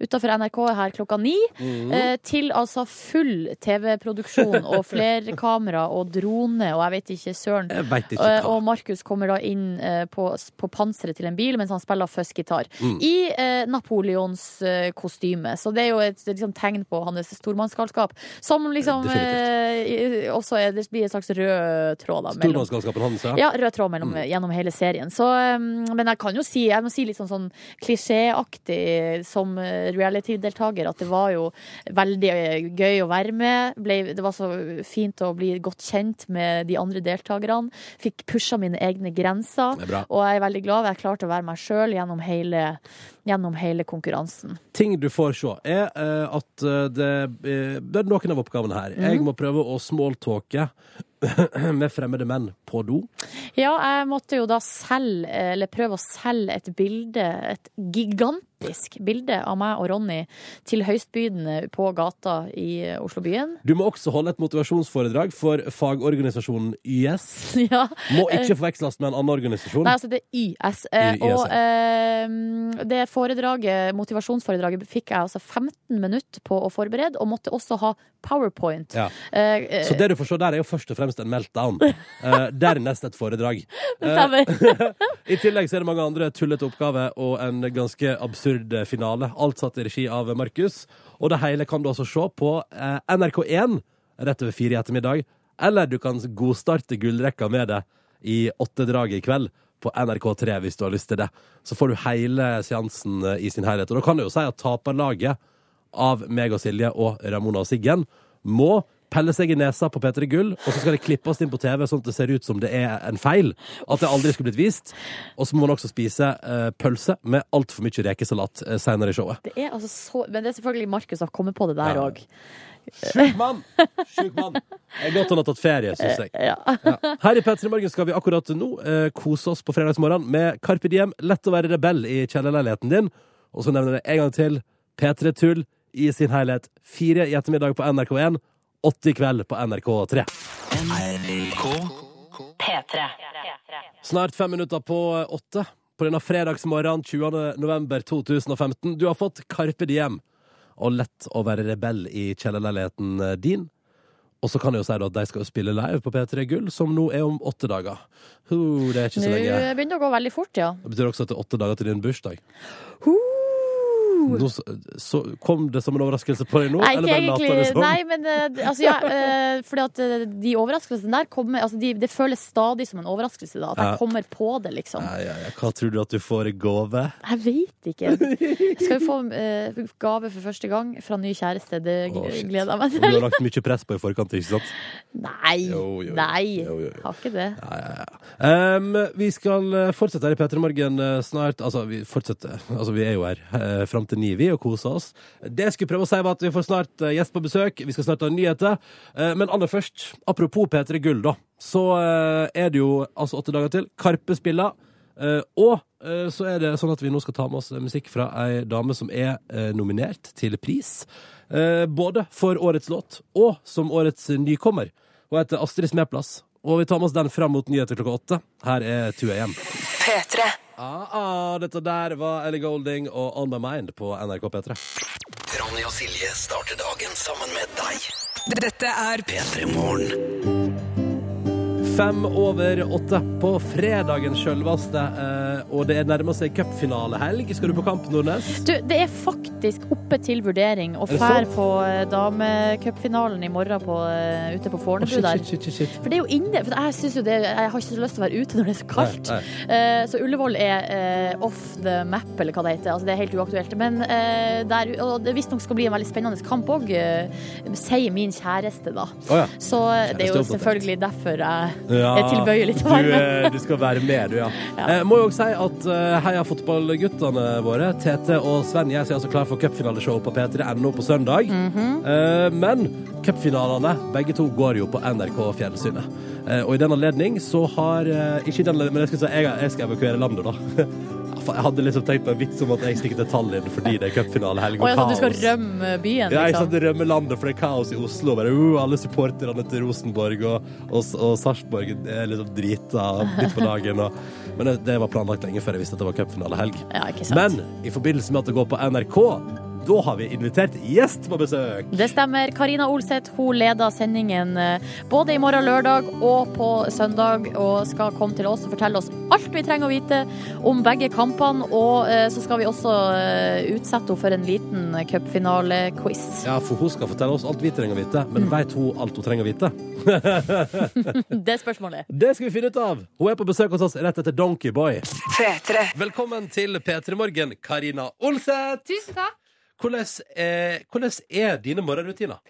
utafor NRK her klokka ni. mm. uh, til altså full TV-produksjon og flerkamera og drone og jeg vet ikke søren. Veit ikke Eh, hva. Og Markus kommer da inn uh, på, på panseret til en bil mens han spiller fuzzgitar. Mm. I eh, Napoleons eh, kostyme. Så det er jo et liksom, tegn på hans stormannsgalskap. Som liksom eh, også er, det blir en slags rød tråd da, mellom Stormannsgalskapen hans, ja. ja, rød tråd mellom, Mm. gjennom hele serien. Så, men jeg kan jo si, jeg må si litt sånn, sånn klisjéaktig som eh, reality-deltaker at det var jo veldig eh, gøy å være med. Ble, det var så fint å bli godt kjent med de andre deltakerne. Fikk pusha mine egne grenser. Er. Og jeg er veldig glad jeg klarte å være meg sjøl gjennom, hele- gjennom hele konkurransen. Ting du får se, er eh, at eh, det, eh, det er noen av oppgavene her. Mm. Jeg må prøve å smalltalke med fremmede menn på do. Ja, jeg måtte jo da selge, eller prøve å selge et bilde, et gigantisk bilde av meg og Ronny til høystbydende på gata i Oslobyen. Du må også holde et motivasjonsforedrag for fagorganisasjonen YS. Ja. Må ikke forveksles med en annen organisasjon. Nei, altså det er YS. Eh, YS, og eh, det foredraget, motivasjonsforedraget fikk jeg altså 15 minutter på å forberede, og måtte også ha powerpoint. Ja. Eh, eh, Så det du får se der, er jo først og fremst en meltdown. Eh, dernest et foredrag. stemmer. I tillegg så er det mange andre tullete oppgaver og en ganske absurd finale. Alt satt i regi av Markus. Og det hele kan du altså se på eh, NRK1 rett over fire i ettermiddag. Eller du kan godstarte gullrekka med det i åttedraget i kveld på NRK3 hvis du har lyst til det. Så får du hele seansen eh, i sin helhet. Og da kan du jo si at taperlaget av meg og Silje og Ramona og Siggen må pelle seg i nesa på P3 Gull, og så skal det klippes inn på TV sånn at det ser ut som det er en feil. At det aldri skulle blitt vist. Og så må man også spise eh, pølse med altfor mye rekesalat eh, senere i showet. Det er altså så, men det er selvfølgelig Markus som har kommet på det der Ja. òg. Sjuk mann! Sjuk mann. Det er godt han har tatt ferie, syns jeg. Ja. Ja. Her i P3 Morgen skal vi akkurat nå eh, kose oss på fredagsmorgen med Carpe Diem, lett å være rebell i kjellerleiligheten din. Og så nevner jeg det en gang til. P3 Tull i sin helhet. Fire i ettermiddag på NRK1. Åtte i kveld på NRK3. NRK P3. Snart fem minutter på åtte på denne fredagsmorgenen 20. november 2015. Du har fått Carpe Diem og lett å være rebell i kjellerleiligheten din. Og så kan jeg jo si at de skal spille live på P3 Gull, som nå er om åtte dager. Uh, det er ikke Nå så lenge. begynner det å gå veldig fort, ja. Det betyr også at det er åtte dager til din bursdag. Uh. Nå, så, kom det som en overraskelse på deg nå? Nei, eller ikke bare later egentlig. det som? Nei, men eh, altså, ja, eh, fordi at eh, de overraskelsene der kommer altså, de, Det føles stadig som en overraskelse, da. At Ja. kommer på det, liksom. Ja, ja, ja. Hva tror du at du får i gave? Jeg vet ikke. Jeg skal jo få uh, gave for første gang fra ny kjæreste. Det oh, gleder jeg meg til. du har lagt mye press på i forkant, ikke sant? Nei. Jo, jo. Nei. Jo, jo. Har ikke det. Ja, ja, ja. Um, vi skal fortsette her i P3 Morgen snart. Altså, vi fortsetter. Altså, vi er jo her uh, fram til ni, vi, og koser oss. Det jeg skulle prøve å si, var at vi får snart eh, gjest på besøk. Vi skal snart ha nyheter. Eh, Men aller først, apropos P3 Gull, da, så eh, er det jo altså åtte dager til. Karpe spiller. Og så er det sånn at vi nå skal ta med oss musikk fra ei dame som er nominert til pris. Både for årets låt og som årets nykommer. Hun heter Astrid Smeplass. Og vi tar med oss den fram mot nyheter klokka åtte. Her er 2 AM. P3. Ah, ah, dette der var Ellie Golding og On My Mind på NRK P3. Ronny og Silje starter dagen sammen med deg. Dette er P3 Morgen. Fem over åtte på fredagen sjølveste. Eh, og det er nærmer seg cupfinalehelg. Skal du på kamp, Nordnes? Du, det er faktisk oppe til vurdering å fære på eh, damecupfinalen i morgen på, eh, ute på Fornebu der. shit, shit, shit. For det er jo inne For jeg, syns jo det, jeg har ikke så lyst til å være ute når det er så kaldt. Nei, nei. så Ullevål er off the map, eller hva det heter. Altså, det er helt uaktuelt. Men der, og det visstnok skal bli en veldig spennende kamp òg, sier min kjæreste, da. Oh, ja. Så det er jo selvfølgelig derfor jeg Ja, tilbøyelig til å du, være med. eh, du skal være med, du, ja. Ja. Eh, må jo også si at eh, heia fotballguttene våre, Tete og Sven jeg er altså klar for cupfinaleshow på P3.no på søndag. Mhm. eh, men cupfinalene, begge to, går jo på NRK Fjernsynet. Eh, og i den anledning så har eh, Ikke i den anledning, men jeg skal, si, jeg, jeg skal evakuere landet, da. Ja, Jeg hadde liksom tenkt på en vits om at jeg stikker til Tallinn fordi det er cupfinalehelg Og og jeg, du skal rømme byen, Ja, jeg liksom. rømme landet, for det er kaos i Oslo. Bare, uh, alle supporterne til Rosenborg og, og, og Sarpsborg er liksom drita midt på dagen. Og, men det, det var planlagt lenge før jeg visste at det var cupfinalehelg. Ja. Men i forbindelse med at det går på NRK, da har vi invitert gjest på besøk. Det stemmer. Karina Olseth hun leder sendingen eh, både i morgen lørdag og på søndag, og skal komme til oss og fortelle oss alt vi trenger å vite om begge kampene. Og eh, så skal vi også eh, utsette henne for en liten cupfinale-quiz. Ja, for hun skal fortelle oss alt vi trenger å vite, men Mm. vet hun alt hun trenger å vite? Det er spørsmålet. Det skal vi finne ut av. Hun er på besøk hos oss rett etter Donkeyboy. P3. Velkommen til P3 Morgen, Karina Olseth. Tusen takk. Hvordan, er, hvordan er dine morgenrutiner?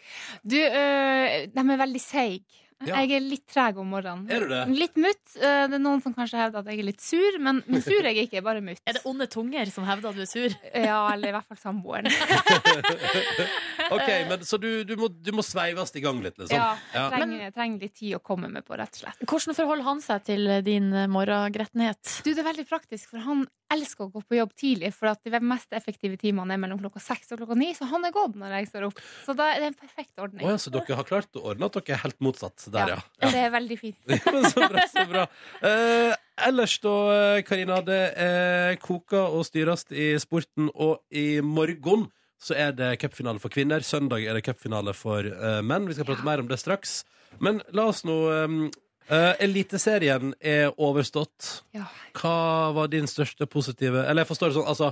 Du, øh, de er veldig seige. Ja. Jeg er litt treg om morgenen. Er du det? Litt mutt. Øh, Det er noen som kanskje hevder at jeg er litt sur, men, men sur er jeg ikke, bare mutt. Er det onde tunger som hevder at du er sur? Ja, eller i hvert fall samboeren. Ok, men Så du, du, må, du må sveives i gang litt, liksom? Ja, Ja. jeg trenger, trenger litt tid å komme med på, rett og slett. Hvordan forholder han seg til din eh, morgengrettenhet? Du, det er veldig praktisk, for han elsker å gå på jobb tidlig, for at de mest effektive timene er mellom klokka seks og klokka ni, så han er gått når jeg står opp. Så da er det en perfekt ordning. Oh, ja, så dere har klart å ordne at dere er helt motsatt der, ja. ja. Det er veldig fint. så bra, så bra. Eh, ellers da, eh, Karina, det er koker og styres i sporten, og i morgen så er det cupfinale for kvinner. Søndag er det cupfinale for eh, menn. Vi skal prate mer om det straks. Men la oss nå eh, Eliteserien er overstått. Ja. Hva var din største positive Eller jeg forstår det sånn, altså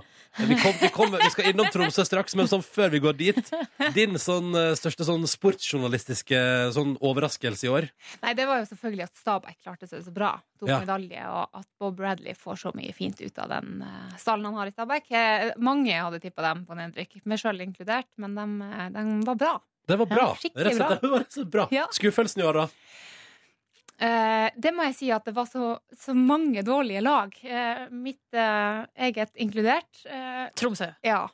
Vi, kom, vi, kom, vi skal innom Tromsø straks, men sånn før vi går dit Din sånn eh, største sånn sportsjournalistiske sånn overraskelse i år? Nei, det var jo selvfølgelig at Stabæk klarte seg så bra. Tok Ja. medalje, og at Bob Bradley får så mye fint ut av den eh, stallen han har i Stabæk. Mange hadde tippa dem på nedrykk, meg sjøl inkludert, men de, de var bra. Det var bra. Ja, skikkelig bra. Det var rett og slett bra. Skuffelsen i år, da? Eh, det må jeg si at det var så, så mange dårlige lag. Eh, mitt eh, eget inkludert. Eh, Tromsø. ja.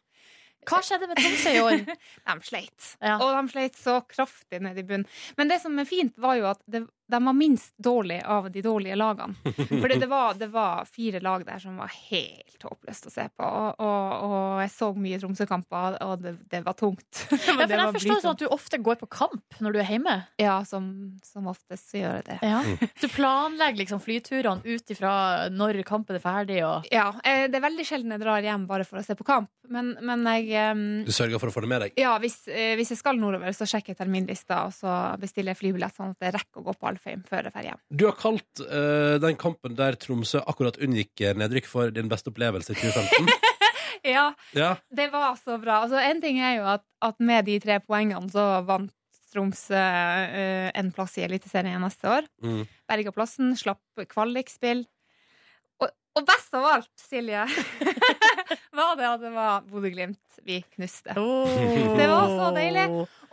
Hva skjedde med Tromsø i år? De sleit. Ja. Og de sleit så kraftig ned i bunnen. Men det som er fint, var jo at det, de var minst dårlige av de dårlige lagene. For det, det, var, fire lag der som var helt håpløst å se på. Og, og, og jeg så mye Tromsø-kamper, og det, det var tungt. Ja, for Det jeg var forstår sånn at du ofte går på kamp når du er hjemme. Ja, som, som oftest så gjør jeg det. Ja. Du planlegger liksom flyturene ut ifra når kampen er ferdig og Ja, eh, Det er veldig sjelden jeg drar hjem bare for å se på kamp. Men, men jeg um... Du sørger for å få det med deg? Ja, hvis, eh, hvis jeg skal nordover, så sjekker jeg terminlista, og så bestiller jeg flybillett, sånn at jeg rekker å gå på Alfheim før ferien. Du har kalt uh, den kampen der Tromsø akkurat unngikk nedrykk, for din beste opplevelse i 2015. Ja, Ja, det var så bra. Altså, en ting er jo at, at med de tre poengene så vant Tromsø uh, en plass i Eliteserien neste år. mm. Berga plassen, slapp kvalikspill. Og, best av alt, Silje var det at det var Bodø-Glimt vi knuste. Oh. Det var så deilig.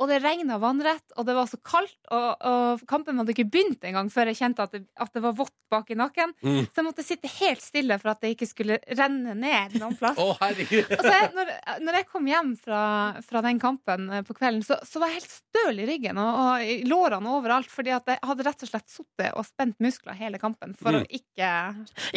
Og det regna vannrett, og det var så kaldt, og, og kampen hadde ikke begynt engang før jeg kjente at det, at det var vått bak i nakken. Mm. Så jeg måtte sitte helt stille for at det ikke skulle renne ned noen plass. Oh. Og så jeg, når, når jeg kom hjem fra, fra den kampen eh, på kvelden, så, så var jeg helt støl i ryggen og, og i lårene overalt, fordi at jeg hadde rett og slett sittet og spent muskler hele kampen for Mm. å ikke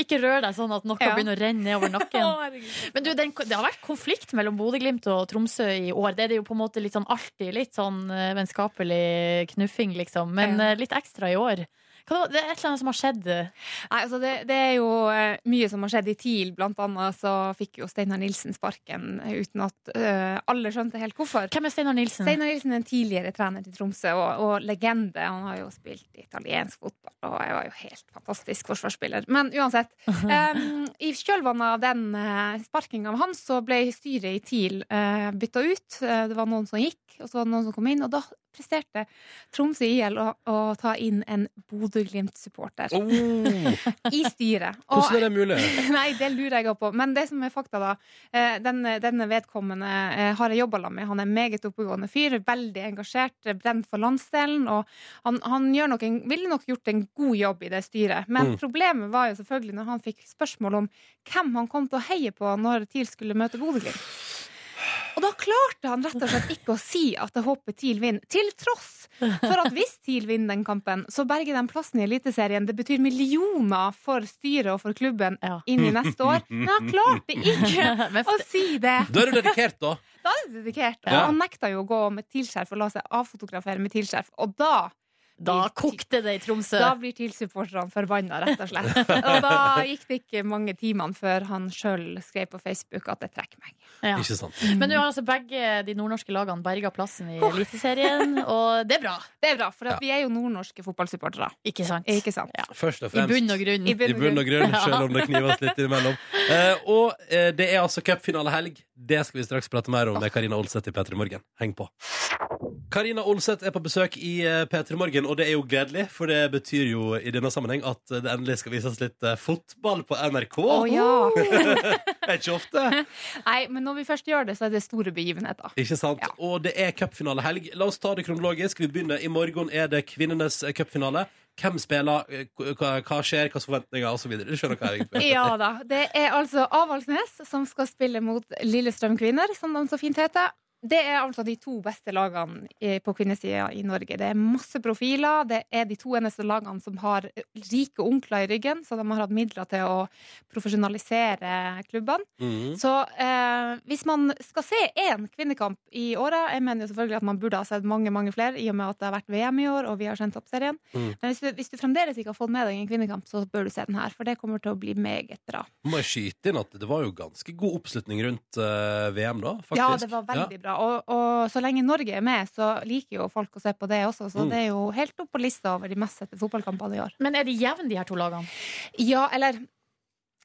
Ikke røre deg sånn at noe Ja. begynner å renne nedover nakken. Men du, den, det har vært konflikt mellom Bodø-Glimt og Tromsø i år. Det er det jo på en måte litt sånn alltid litt sånn eh, vennskapelig knuffing, liksom. Men Ja. eh, litt ekstra i år. Det er et eller annet som har skjedd. Nei, altså det, det er jo eh, mye som har skjedd i TIL. Blant annet så fikk jo Steinar Nilsen sparken uten at uh, alle skjønte helt hvorfor. Hvem er Steinar Nilsen? Steinar Nilsen er en tidligere trener til Tromsø og, og legende. Han har jo spilt italiensk fotball og jeg var jo helt fantastisk forsvarsspiller. Men uansett. Um, I kjølvannet av den uh, sparkinga av han, så ble styret i TIL uh, bytta ut. Uh, det var noen som gikk, og så var det noen som kom inn. Og da presterte Tromsø IL å, å ta inn en Bodø-Glimt-supporter Oh, i styret. Og- hvordan er det mulig? Nei, det lurer jeg òg på. Men det som er fakta, da. Den, Denne, vedkommende eh, har jeg jobba med. Han er en meget oppegående fyr. Veldig engasjert, eh, brent for landsdelen. Og han, han nok en, ville nok gjort en god jobb i det styret. Men Mm. problemet var jo selvfølgelig når han fikk spørsmål om hvem han kom til å heie på når TIL skulle møte Bodø-Glimt. Og da klarte han rett og slett ikke å si at jeg håper TIL vinner, til tross for at hvis TIL vinner den kampen, så berger de plassen i Eliteserien. Det betyr millioner for styret og for klubben Ja. inn i neste år. Men han klarte ikke å si det. Da er du dedikert, da. Da er du dedikert. Ja. Og han nekta jo å gå med TIL-skjerf og la seg avfotografere med TIL-skjerf. Og da Da kokte det i Tromsø. da blir TIL-supporterne forbanna, rett og slett. Og da gikk det ikke mange timene før han sjøl skrev på Facebook at jeg trekker meg. Ja. Ikke sant? Men nå har altså begge de nordnorske lagene berga plassen i Eliteserien, og det er bra. Det er bra, for Ja. vi er jo nordnorske fotballsupportere. Ikke sant? Ikke sant? Ja. Først og I bunn og grunn. I bunn I bunn og grunn, selv om det knives litt innimellom. Eh, og eh, det er altså cupfinalehelg. Det skal vi straks prate mer om med Karina Olseth i P3 Morgen. Heng på. Karina Olseth er på besøk i eh, P3 Morgen, og det er jo gledelig, for det betyr jo i denne sammenheng at det endelig skal vises litt eh, fotball på NRK. Å ja! Det er ikke ofte. Nei, men når vi først gjør det, så er det store begivenheter. Ikke sant? Ja. Og det er cupfinalehelg. La oss ta det kronologisk. Vi begynner I morgen er det kvinnenes eh, cupfinale. Hvem spiller, eh, hva, hva skjer, hvilke forventninger osv. Du skjønner hva Ja da. Det er altså Avaldsnes som skal spille mot Lillestrøm Kvinner, som de så fint heter. Det er altså de to beste lagene på kvinnesida i Norge. Det er masse profiler. Det er de to eneste lagene som har rike onkler i ryggen, så de har hatt midler til å profesjonalisere klubbene. Mm. Så eh, hvis man skal se én kvinnekamp i året Jeg mener jo selvfølgelig at man burde ha sett mange mange flere, i og med at det har vært VM i år, og vi har sendt opp serien. Mm. Men hvis du, hvis du fremdeles ikke har fått med deg en kvinnekamp, så bør du se den her, for det kommer til å bli meget bra. Må jeg skyte inn at det var jo ganske god oppslutning rundt uh, VM, da? Faktisk. Ja, det var veldig bra. Og, og så lenge Norge er med, så liker jo folk å se på det også. Så Mm. det er jo helt opp på lista over de mest sette fotballkampene i år. Men er de jevne, de her to lagene? Ja, eller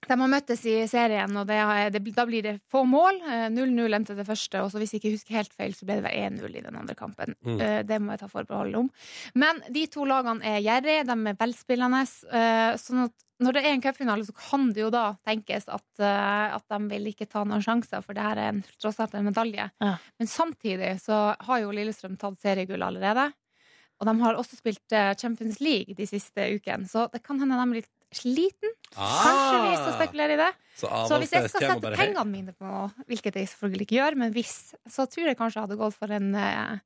de har møttes i serien, og det, har- det, da blir det få mål. Eh, 0-0 endte det første, og så hvis jeg ikke husker helt feil, så ble det vel 1-0 i den andre kampen. Mm. Eh, Det må jeg ta forbehold om. Men de to lagene er gjerrige, de er velspillende. eh, Sånn at når det er en cupfinale, så kan det jo da tenkes at, eh, at de vil ikke ta noen sjanser, for det her er en, tross alt en medalje. Ja. Men samtidig så har jo Lillestrøm tatt seriegull allerede. Og de har også spilt eh, Champions League de siste ukene, så det kan hende de er sliten. Kanskje vi skal spekulere i det. Ah. Så, Så hvis jeg skal sette pengene mine på noe, hvilket jeg selvfølgelig ikke gjør, men hvis, så tror jeg kanskje jeg hadde gått for en, eh,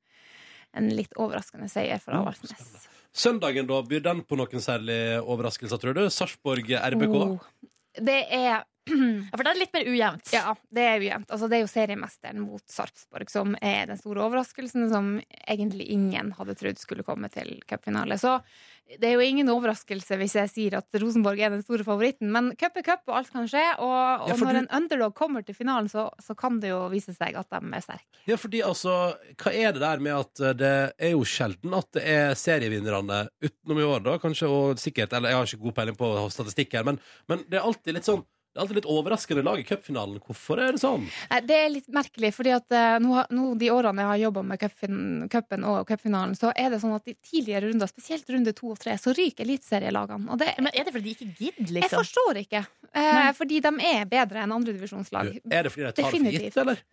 en litt overraskende seier for Mm, Avaldsnes. Søndagen, da, byr den på noen særlige overraskelser, tror du? Sarpsborg RBK? Oh. Det er Ja, for det er litt mer ujevnt. Ja, det er ujevnt. Altså, det er jo seriemesteren mot Sarpsborg som er den store overraskelsen, som egentlig ingen hadde trodd skulle komme til cupfinale. Så det er jo ingen overraskelse hvis jeg sier at Rosenborg er den store favoritten, men cup er cup, og alt kan skje. Og, og ja, når du- en underdog kommer til finalen, så, så kan det jo vise seg at de er sterke. Ja, fordi altså, hva er det der med at eh, det er jo sjelden at det er serievinnerne utenom i år, da, kanskje, og sikkert, eller jeg har ikke god peiling på statistikk her, men, men det er alltid litt sånn Det er alltid litt overraskende lag i cupfinalen. Hvorfor er det sånn? Nei, Det er litt merkelig, fordi at eh, nå, nå de årene jeg har jobba med cupen og cupfinalen, så er det sånn at i tidligere runder, spesielt runde to og tre, så ryker eliteserielagene. Og det Men er det fordi de ikke gidder, liksom? Jeg forstår ikke. Eh, fordi de er bedre enn andredivisjonslag. Er det fordi de tar det for gitt, Definitivt. eller?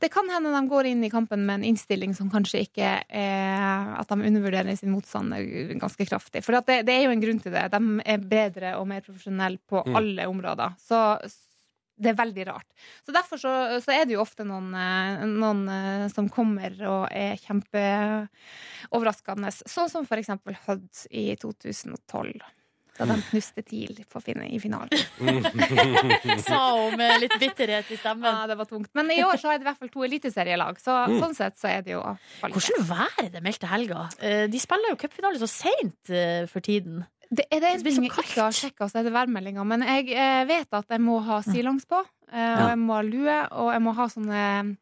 Det kan hende de går inn i kampen med en innstilling som kanskje ikke er At de undervurderer sin motstander ganske kraftig. For at det, det er jo en grunn til det. De er bedre og mer profesjonelle på Mm. alle områder. Så det er veldig rart. Så derfor så, så er det jo ofte noen, eh, noen eh, som kommer og er kjempeoverraskende. Sånn som for eksempel Hødd i 2012. Da de knuste TIL i finalen. Sa hun med litt bitterhet i stemmen. Ja, det var tungt. Men i år så er det i hvert fall to eliteserielag, så Mm. sånn sett så er det jo kvalitet. Hvordan vær er det meldt til helga? Eh, De spiller jo cupfinale så seint eh, for tiden. Det, er det en ting jeg ikke har sjekka, så er det værmeldinga. Men jeg eh, vet at jeg må ha stillongs på, og jeg må ha lue, og jeg må ha sånne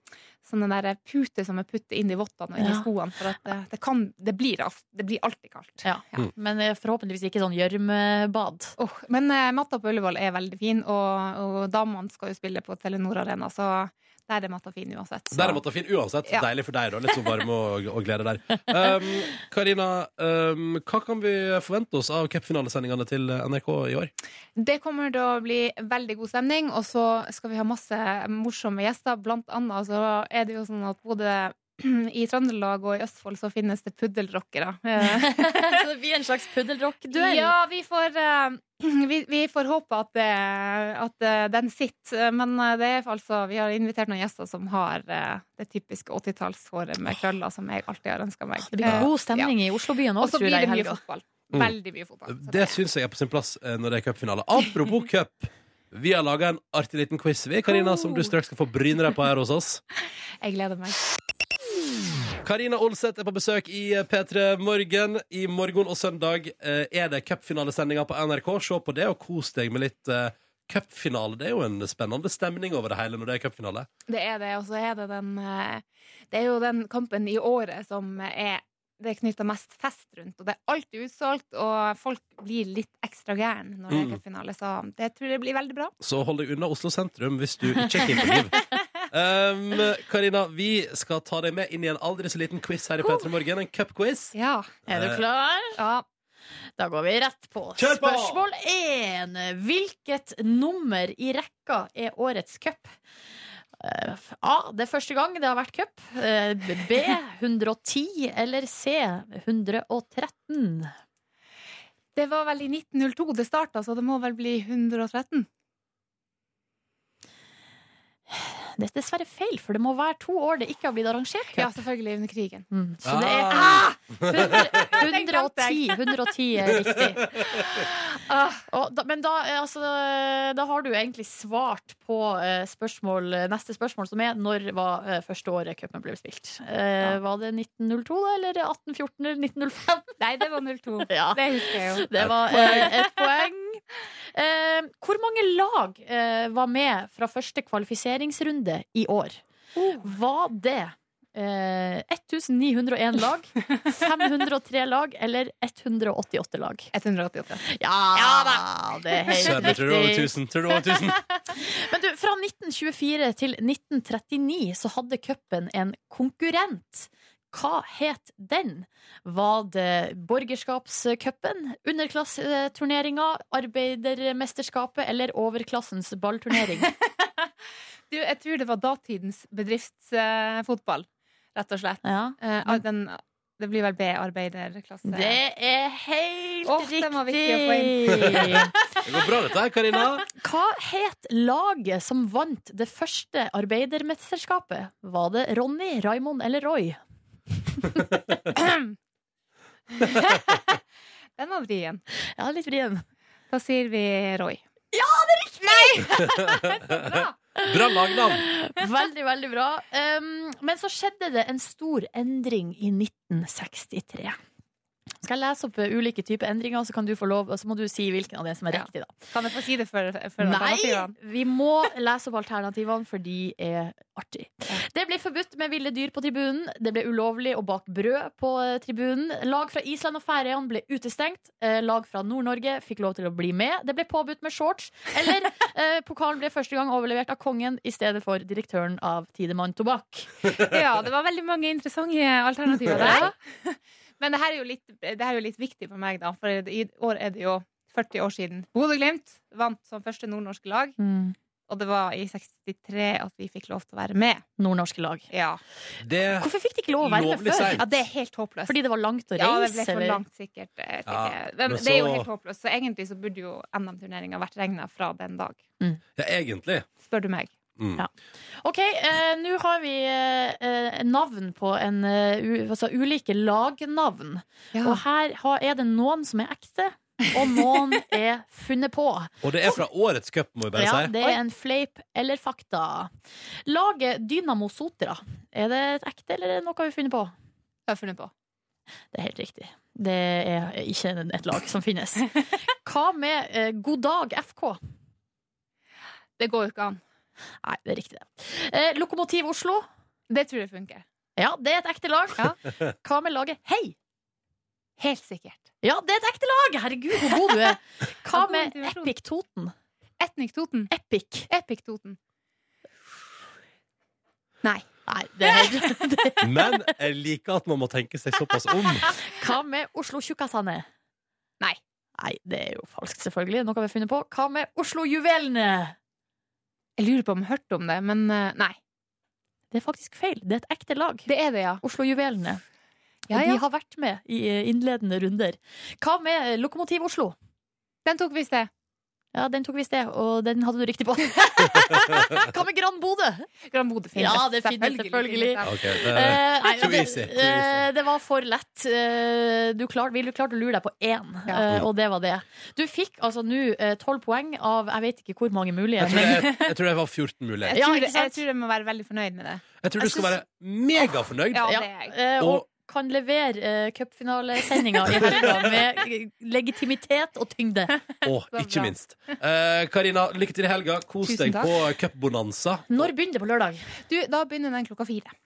Sånne der puter som er puttet inn i vottene og inn i Ja. skoene. For at det, det, kan, det, blir, det blir alltid kaldt. Ja. Men eh, forhåpentligvis ikke sånn gjørmebad. Oh, men eh, matta på Ullevål er veldig fin, og, og damene skal jo spille på Telenor Arena, så der er det fin uansett. Så. Der er matta fin uansett. Ja. Deilig for deg, da. Litt sånn varme og, og glede der. Um, Karina, um, hva kan vi forvente oss av cupfinalesendingene til NRK i år? Det kommer til å bli veldig god stemning, og så skal vi ha masse morsomme gjester. Blant annet så er det jo sånn at både i Trøndelag og i Østfold så finnes det puddelrockere. Eh, så det blir en slags puddelrock-duell. Ja, vi får, eh, vi, vi får håpe at, det, at eh, den sitter. Men det er altså, vi har invitert noen gjester som har det typiske 80-tallshåret med krøller, som jeg alltid har ønska meg. Det blir god stemning i Oslobyen Og så blir det mye fotball. Mm. Veldig mye fotball. Så Det syns jeg er på sin plass når det er cupfinale. Apropos cup. Vi har laga en artig liten quiz, vi, Karina, som du straks skal få bryne deg på her hos oss. Jeg gleder meg. Karina Olseth er på besøk i P3 Morgen. I morgen og søndag eh, er det cupfinalesendinga på NRK. Se på det, og kos deg med litt eh, cupfinale. Det er jo en spennende stemning over det hele når det er cupfinale. Det er det, og så er det den eh, Det er jo den kampen i året som er det er knytta mest fest rundt, og det er alltid utsolgt, og folk blir litt ekstra gæren når det er Mm. cupfinale, så det tror jeg blir veldig bra. Så hold deg unna Oslo sentrum hvis du ikke er keen på liv. Um, Karina, vi skal ta deg med inn i en aldri så liten quiz her i P3 Morgen. En cupquiz. Ja. Er du klar? ja. Da går vi rett på. Kjør på! Spørsmål én. Hvilket nummer i rekka er årets cup? Eh, A. Det er første gang det har vært cup. Eh, B. 110. Eller C. 113. Det var vel i 1902 det starta, så det må vel bli 113. Det er dessverre feil, for det må være to år det ikke har blitt arrangert cup. Ja, selvfølgelig under krigen. Mm, så det er Ah! 110. 110 er riktig. Uh, Og da, men da, eh, altså, da har du egentlig svart på uh, spørsmål, neste spørsmål, som er når var uh, første året cupen ble spilt? Ja. Var det 1902, da, eller 1814 eller 1905? nei, det var 02. Ja. Det husker jeg jo. Det var eh, et poeng. Eh, hvor mange lag eh, var med fra første kvalifiseringsrunde i år? Var det eh, 1901 lag, 503 lag eller 188 lag? 188. Ja, det er helt Søren, tror du over 1000. Tror var over 1000. Men du, fra 1924 til 1939 så hadde cupen en konkurrent. Hva het den? Var det Borgerskapscupen, Underklasseturneringa, Arbeidermesterskapet eller Overklassens ballturnering? Du, jeg tror det var datidens bedriftsfotball, rett og slett. Ja. Eh, den, det blir vel B-arbeiderklasse. Det er helt Åh, riktig! den var viktig å få inn. Det går bra, dette her, Karina. Hva het laget som vant det første arbeidermesterskapet? Var det Ronny, Raimond eller Roy? Den var vrien. Ja, litt vrien. Da sier vi Roy. Ja, det er riktig Nei Bra! Bra lagnavn. Veldig, veldig bra. Um, men så skjedde det en stor endring i 1963. Skal jeg lese opp eh, ulike typer endringer, så kan du få lov, så må du si hvilken av det som er Ja. riktig, da. Kan jeg få si det før, for Nei! Vi må lese opp alternativene, for de er artig. Det ble forbudt med ville dyr på tribunen. Det ble ulovlig å bake brød på eh, tribunen. Lag fra Island og Færøyene ble utestengt. Eh, Lag fra Nord-Norge fikk lov til å bli med. Det ble påbudt med shorts. Eller eh, pokalen ble første gang overlevert av kongen i stedet for direktøren av Tidemann Tobakk. Ja, det var veldig mange interessante alternativer der. Men det her er jo litt, det her er jo litt viktig for meg, da. For i år er det jo 40 år siden Bodø-Glimt vant som første nordnorske lag. Mm. Og det var i 63 at vi fikk lov til å være med. Nordnorske lag. Ja, Det Hvorfor fikk de ikke lov å være med før? ja det er helt håpløst. Fordi det var langt å reise? ja, det ble for langt, sikkert. Ja, men det er jo så- helt håpløst. Så egentlig så burde jo NM-turneringa vært regna fra den dag. Ja, egentlig. Spør du meg. Mm. Ja. OK, eh, nå har vi eh, eh, navn på en, eh, u, altså ulike lagnavn. Og her har, er det noen som er ekte, og noen er funnet på. Og det er fra årets cup, må vi bare Ja, si. det er en fleip eller fakta. Laget Dynamo Sotra, er det et ekte, eller er det noe vi har funnet på? Jeg har funnet på. Det er helt riktig. Det er ikke et lag som finnes. Hva med eh, God dag FK? Det går jo ikke an. Nei, det er riktig. det. Eh, Lokomotiv Oslo? Det tror jeg funker. Ja, det er et ekte lag. Ja. Hva med laget Hei? Helt sikkert. Ja, det er et ekte lag! Herregud, hvor god du er. Hva med. Epic Toten? Etnik Toten. Epic. Epic Toten. Nei. Nei, det er det- Men jeg liker at man må tenke seg såpass om. Hva med Oslo Tjukkasane? Nei. Nei, det er jo falskt, selvfølgelig. Noe vi har funnet på. Hva med Oslo Juvelene? Jeg lurer på om jeg har hørt om det, men eh, nei. Det er faktisk feil. Det er et ekte lag. Det er det, ja. Oslo Juvelene. Og Ja, ja. de har vært med i eh, innledende runder. Hva med Lokomotiv Oslo? Den tok vi det. Ja, den tok vi det, og den hadde du riktig på. Hva med Gran Bodø? Gran Bodø finnes. Ja, det finnes selvfølgelig. selvfølgelig. det. Det, uh, nei, det, easy, eh, det var for lett. Uh, Du klarte klart å lure deg på én, Ja. eh, og det var det. Du fikk altså nå tolv poeng av jeg vet ikke hvor mange mulige. jeg, tror jeg, jeg tror jeg var 14 mulige. Jeg Ja, tror, jeg tror jeg må være veldig fornøyd med det. Jeg tror du Jeg skal være megafornøyd. Ja, det er Og- kan levere uh, cupfinalesendinga i helga med legitimitet og tyngde. Og ikke minst. Eh, Karina, lykke til i helga. Kos Tusen deg takk. på cupbonanza. Når begynner det på lørdag? Du, da begynner den klokka fire.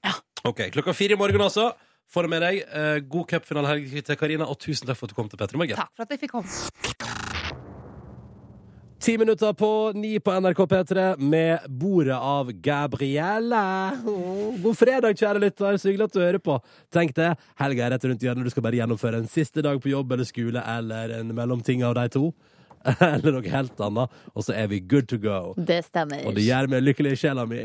Ok, Klokka fire i morgen, altså. Få det med deg. Uh, god cupfinalehelg til Karina, og tusen takk for at du kom til Petter Morgen. Takk for at jeg fikk komme. Ti minutter på ni på NRK P3 med Bordet av Gabrielle. God fredag, kjære lytter. Så hyggelig at du hører på. Tenk det, helga er rett rundt hjørnet. Du skal bare gjennomføre en siste dag på jobb eller skole eller en mellomting av de to. Eller noe helt annet. Og så er vi good to go. Det stemmer. Og det gjør meg lykkelig i sjela mi.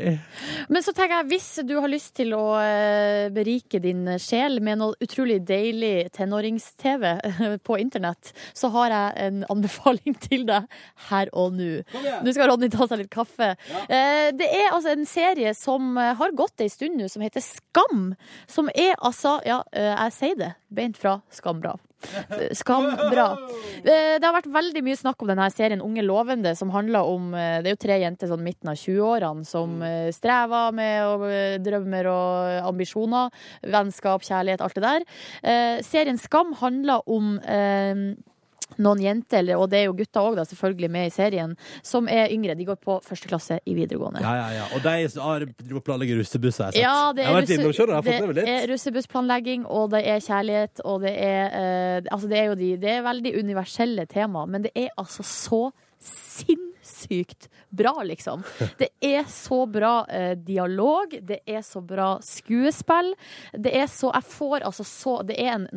Men så tenker jeg, hvis du har lyst til å eh, berike din sjel med noe utrolig deilig tenårings-TV på internett, så har jeg en anbefaling til deg her og nå. Nå skal Ronny ta seg litt kaffe. Ja. Det er altså en serie som eh, har gått ei stund nå, som heter Skam. Som er altså, ja, eh, jeg sier det, beint fra Skambra. Skambra. bra Det har vært veldig mye snakk om denne serien Unge lovende, som handler om eh, Det er jo tre jenter sånn midten av 20-årene som eh, strever med og, eh, drømmer og ambisjoner. Vennskap, kjærlighet, alt det der. Eh, Serien Skam handler om eh, noen jenter, og det er jo gutter òg, selvfølgelig, med i serien, som er yngre. De går på første klasse i videregående. Ja, ja, ja. Og de har driver og planlegger russebusser. Ja, det er, det er russebussplanlegging, og det er kjærlighet, og det er eh, Altså, det er jo de Det er veldig universelle tema, men det er altså så sinnssykt bra, liksom. Det er så bra eh, dialog, det er så bra skuespill. Det er så Jeg får altså så Det er en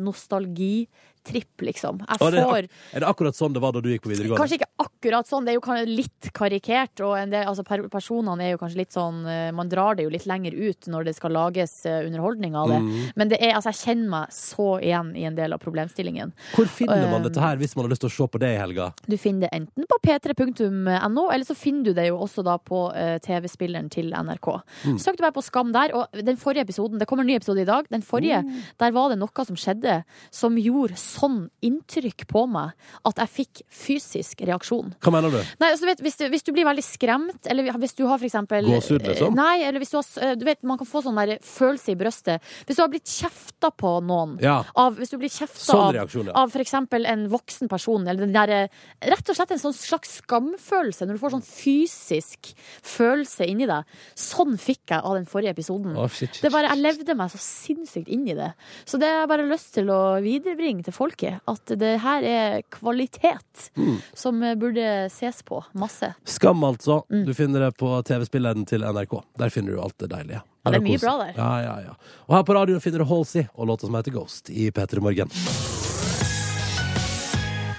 nostalgitripp, liksom. Jeg er, det, får er det akkurat sånn det var da du gikk på videregående? Kanskje ikke akkurat sånn, det er jo litt karikert, og en del, altså personene er jo kanskje litt sånn eh, Man drar det jo litt lenger ut når det skal lages eh, underholdning av det. Mm. Men det er, altså, jeg kjenner meg så igjen i en del av problemstillingen. Hvor finner man Um, dette her hvis man har lyst til å se på det i helga? Du finner det enten på p3.no, eller så finner du det jo også da på eh, TV-spilleren til NRK. Mm. Søk du bare på Skam der, og den forrige episoden Det kommer en ny episode i dag. Den forrige, Mm. der var det noe som skjedde som gjorde sånn inntrykk på meg at jeg fikk fysisk reaksjon. Hva mener du? Nei, altså vet, hvis, du, hvis du blir veldig skremt, eller hvis du har for eksempel Gåsehud, liksom? Nei, eller hvis du har eh, Du vet, man kan få sånn der følelse i brøstet. Hvis du har blitt kjefta på noen Ja. av, Hvis du blir kjefta Sånn av, reaksjon, ja. av for eksempel en voksen person, eller den derre Rett og slett en sånn slags skamfølelse, når du får sånn fysisk følelse inni deg. Sånn fikk jeg av den forrige episoden. Oh, shit, shit, det bare, jeg levde meg så sinnssykt inn i det. Så det har jeg bare lyst til å viderebringe til folket. At det her er kvalitet Mm. som burde ses på masse. Skam, altså. Mm. Du finner det på TV-spilleren til NRK. Der finner du alt det deilige. Ja, det er mye bra der. Ja, ja, ja. Og her på radioen finner du Halsey og låta som heter Ghost i P3 Morgen.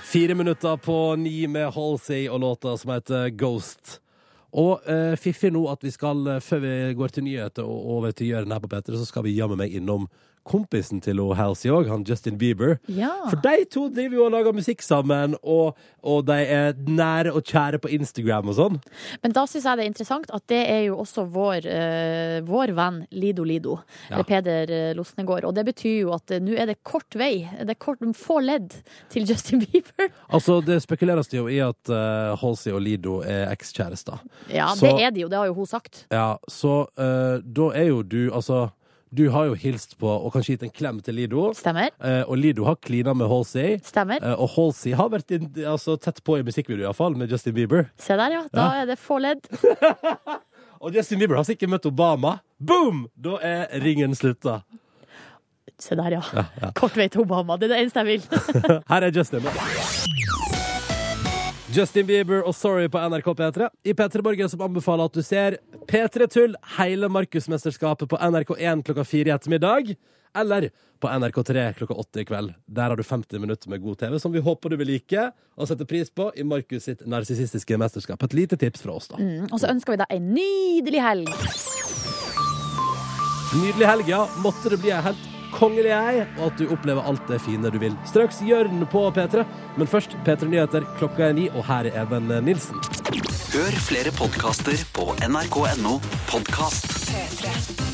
Fire minutter på ni med Halsey og låta som heter Ghost. Og eh, fiffig nå at vi skal, eh, før vi går til nyheter og over til Jørn her på P3, så skal vi jammen meg innom kompisen til Halsey òg, han Justin Bieber. Ja. For de to driver jo og lager musikk sammen, og, og de er nære og kjære på Instagram og sånn. Men da syns jeg det er interessant at det er jo også vår, uh, vår venn Lido Lido, Ja. eller Peder eh, Losnegård. Og det betyr jo at uh, nå er det kort vei, det er kort, få ledd til Justin Bieber. Altså, det spekuleres jo i at uh, Halsey og Lido er ekskjærester. Ja, Så- det er de jo, det har jo hun sagt. Ja, så uh, da er jo du Altså, du har jo hilst på og kanskje gitt en klem til Lido. Stemmer. Eh, og Lido har klina med Halsey. Stemmer. Eh, og Halsey har vært inn, altså, tett på i musikkvideo, iallfall, med Justin Bieber. Se der, ja. Da Ja. er det få ledd. Og Justin Bieber har sikkert møtt Obama. Boom! Da er ringen slutta. Se der, ja. Kort vei til Obama. Det er det eneste jeg vil. Her er Justin. Justin Bieber og Sorry på NRK P3. I P3 Borgen som anbefaler at du ser P3 Tull hele Markusmesterskapet på NRK1 klokka fire i ettermiddag. Eller på NRK3 klokka åtte i kveld. Der har du 50 minutter med god TV, som vi håper du vil like og sette pris på i Markus sitt narsissistiske mesterskap. Et lite tips fra oss, da. Mm, Og så ønsker vi deg en nydelig helg. Nydelig helg, ja. Måtte det bli ei helt kongelig jeg, og at du opplever alt det fine du vil. Straks Jørn på P3, men først P3 Nyheter. Klokka er ni, og her er Even Nilsen. Hør flere podkaster på nrk.no podkast. P3.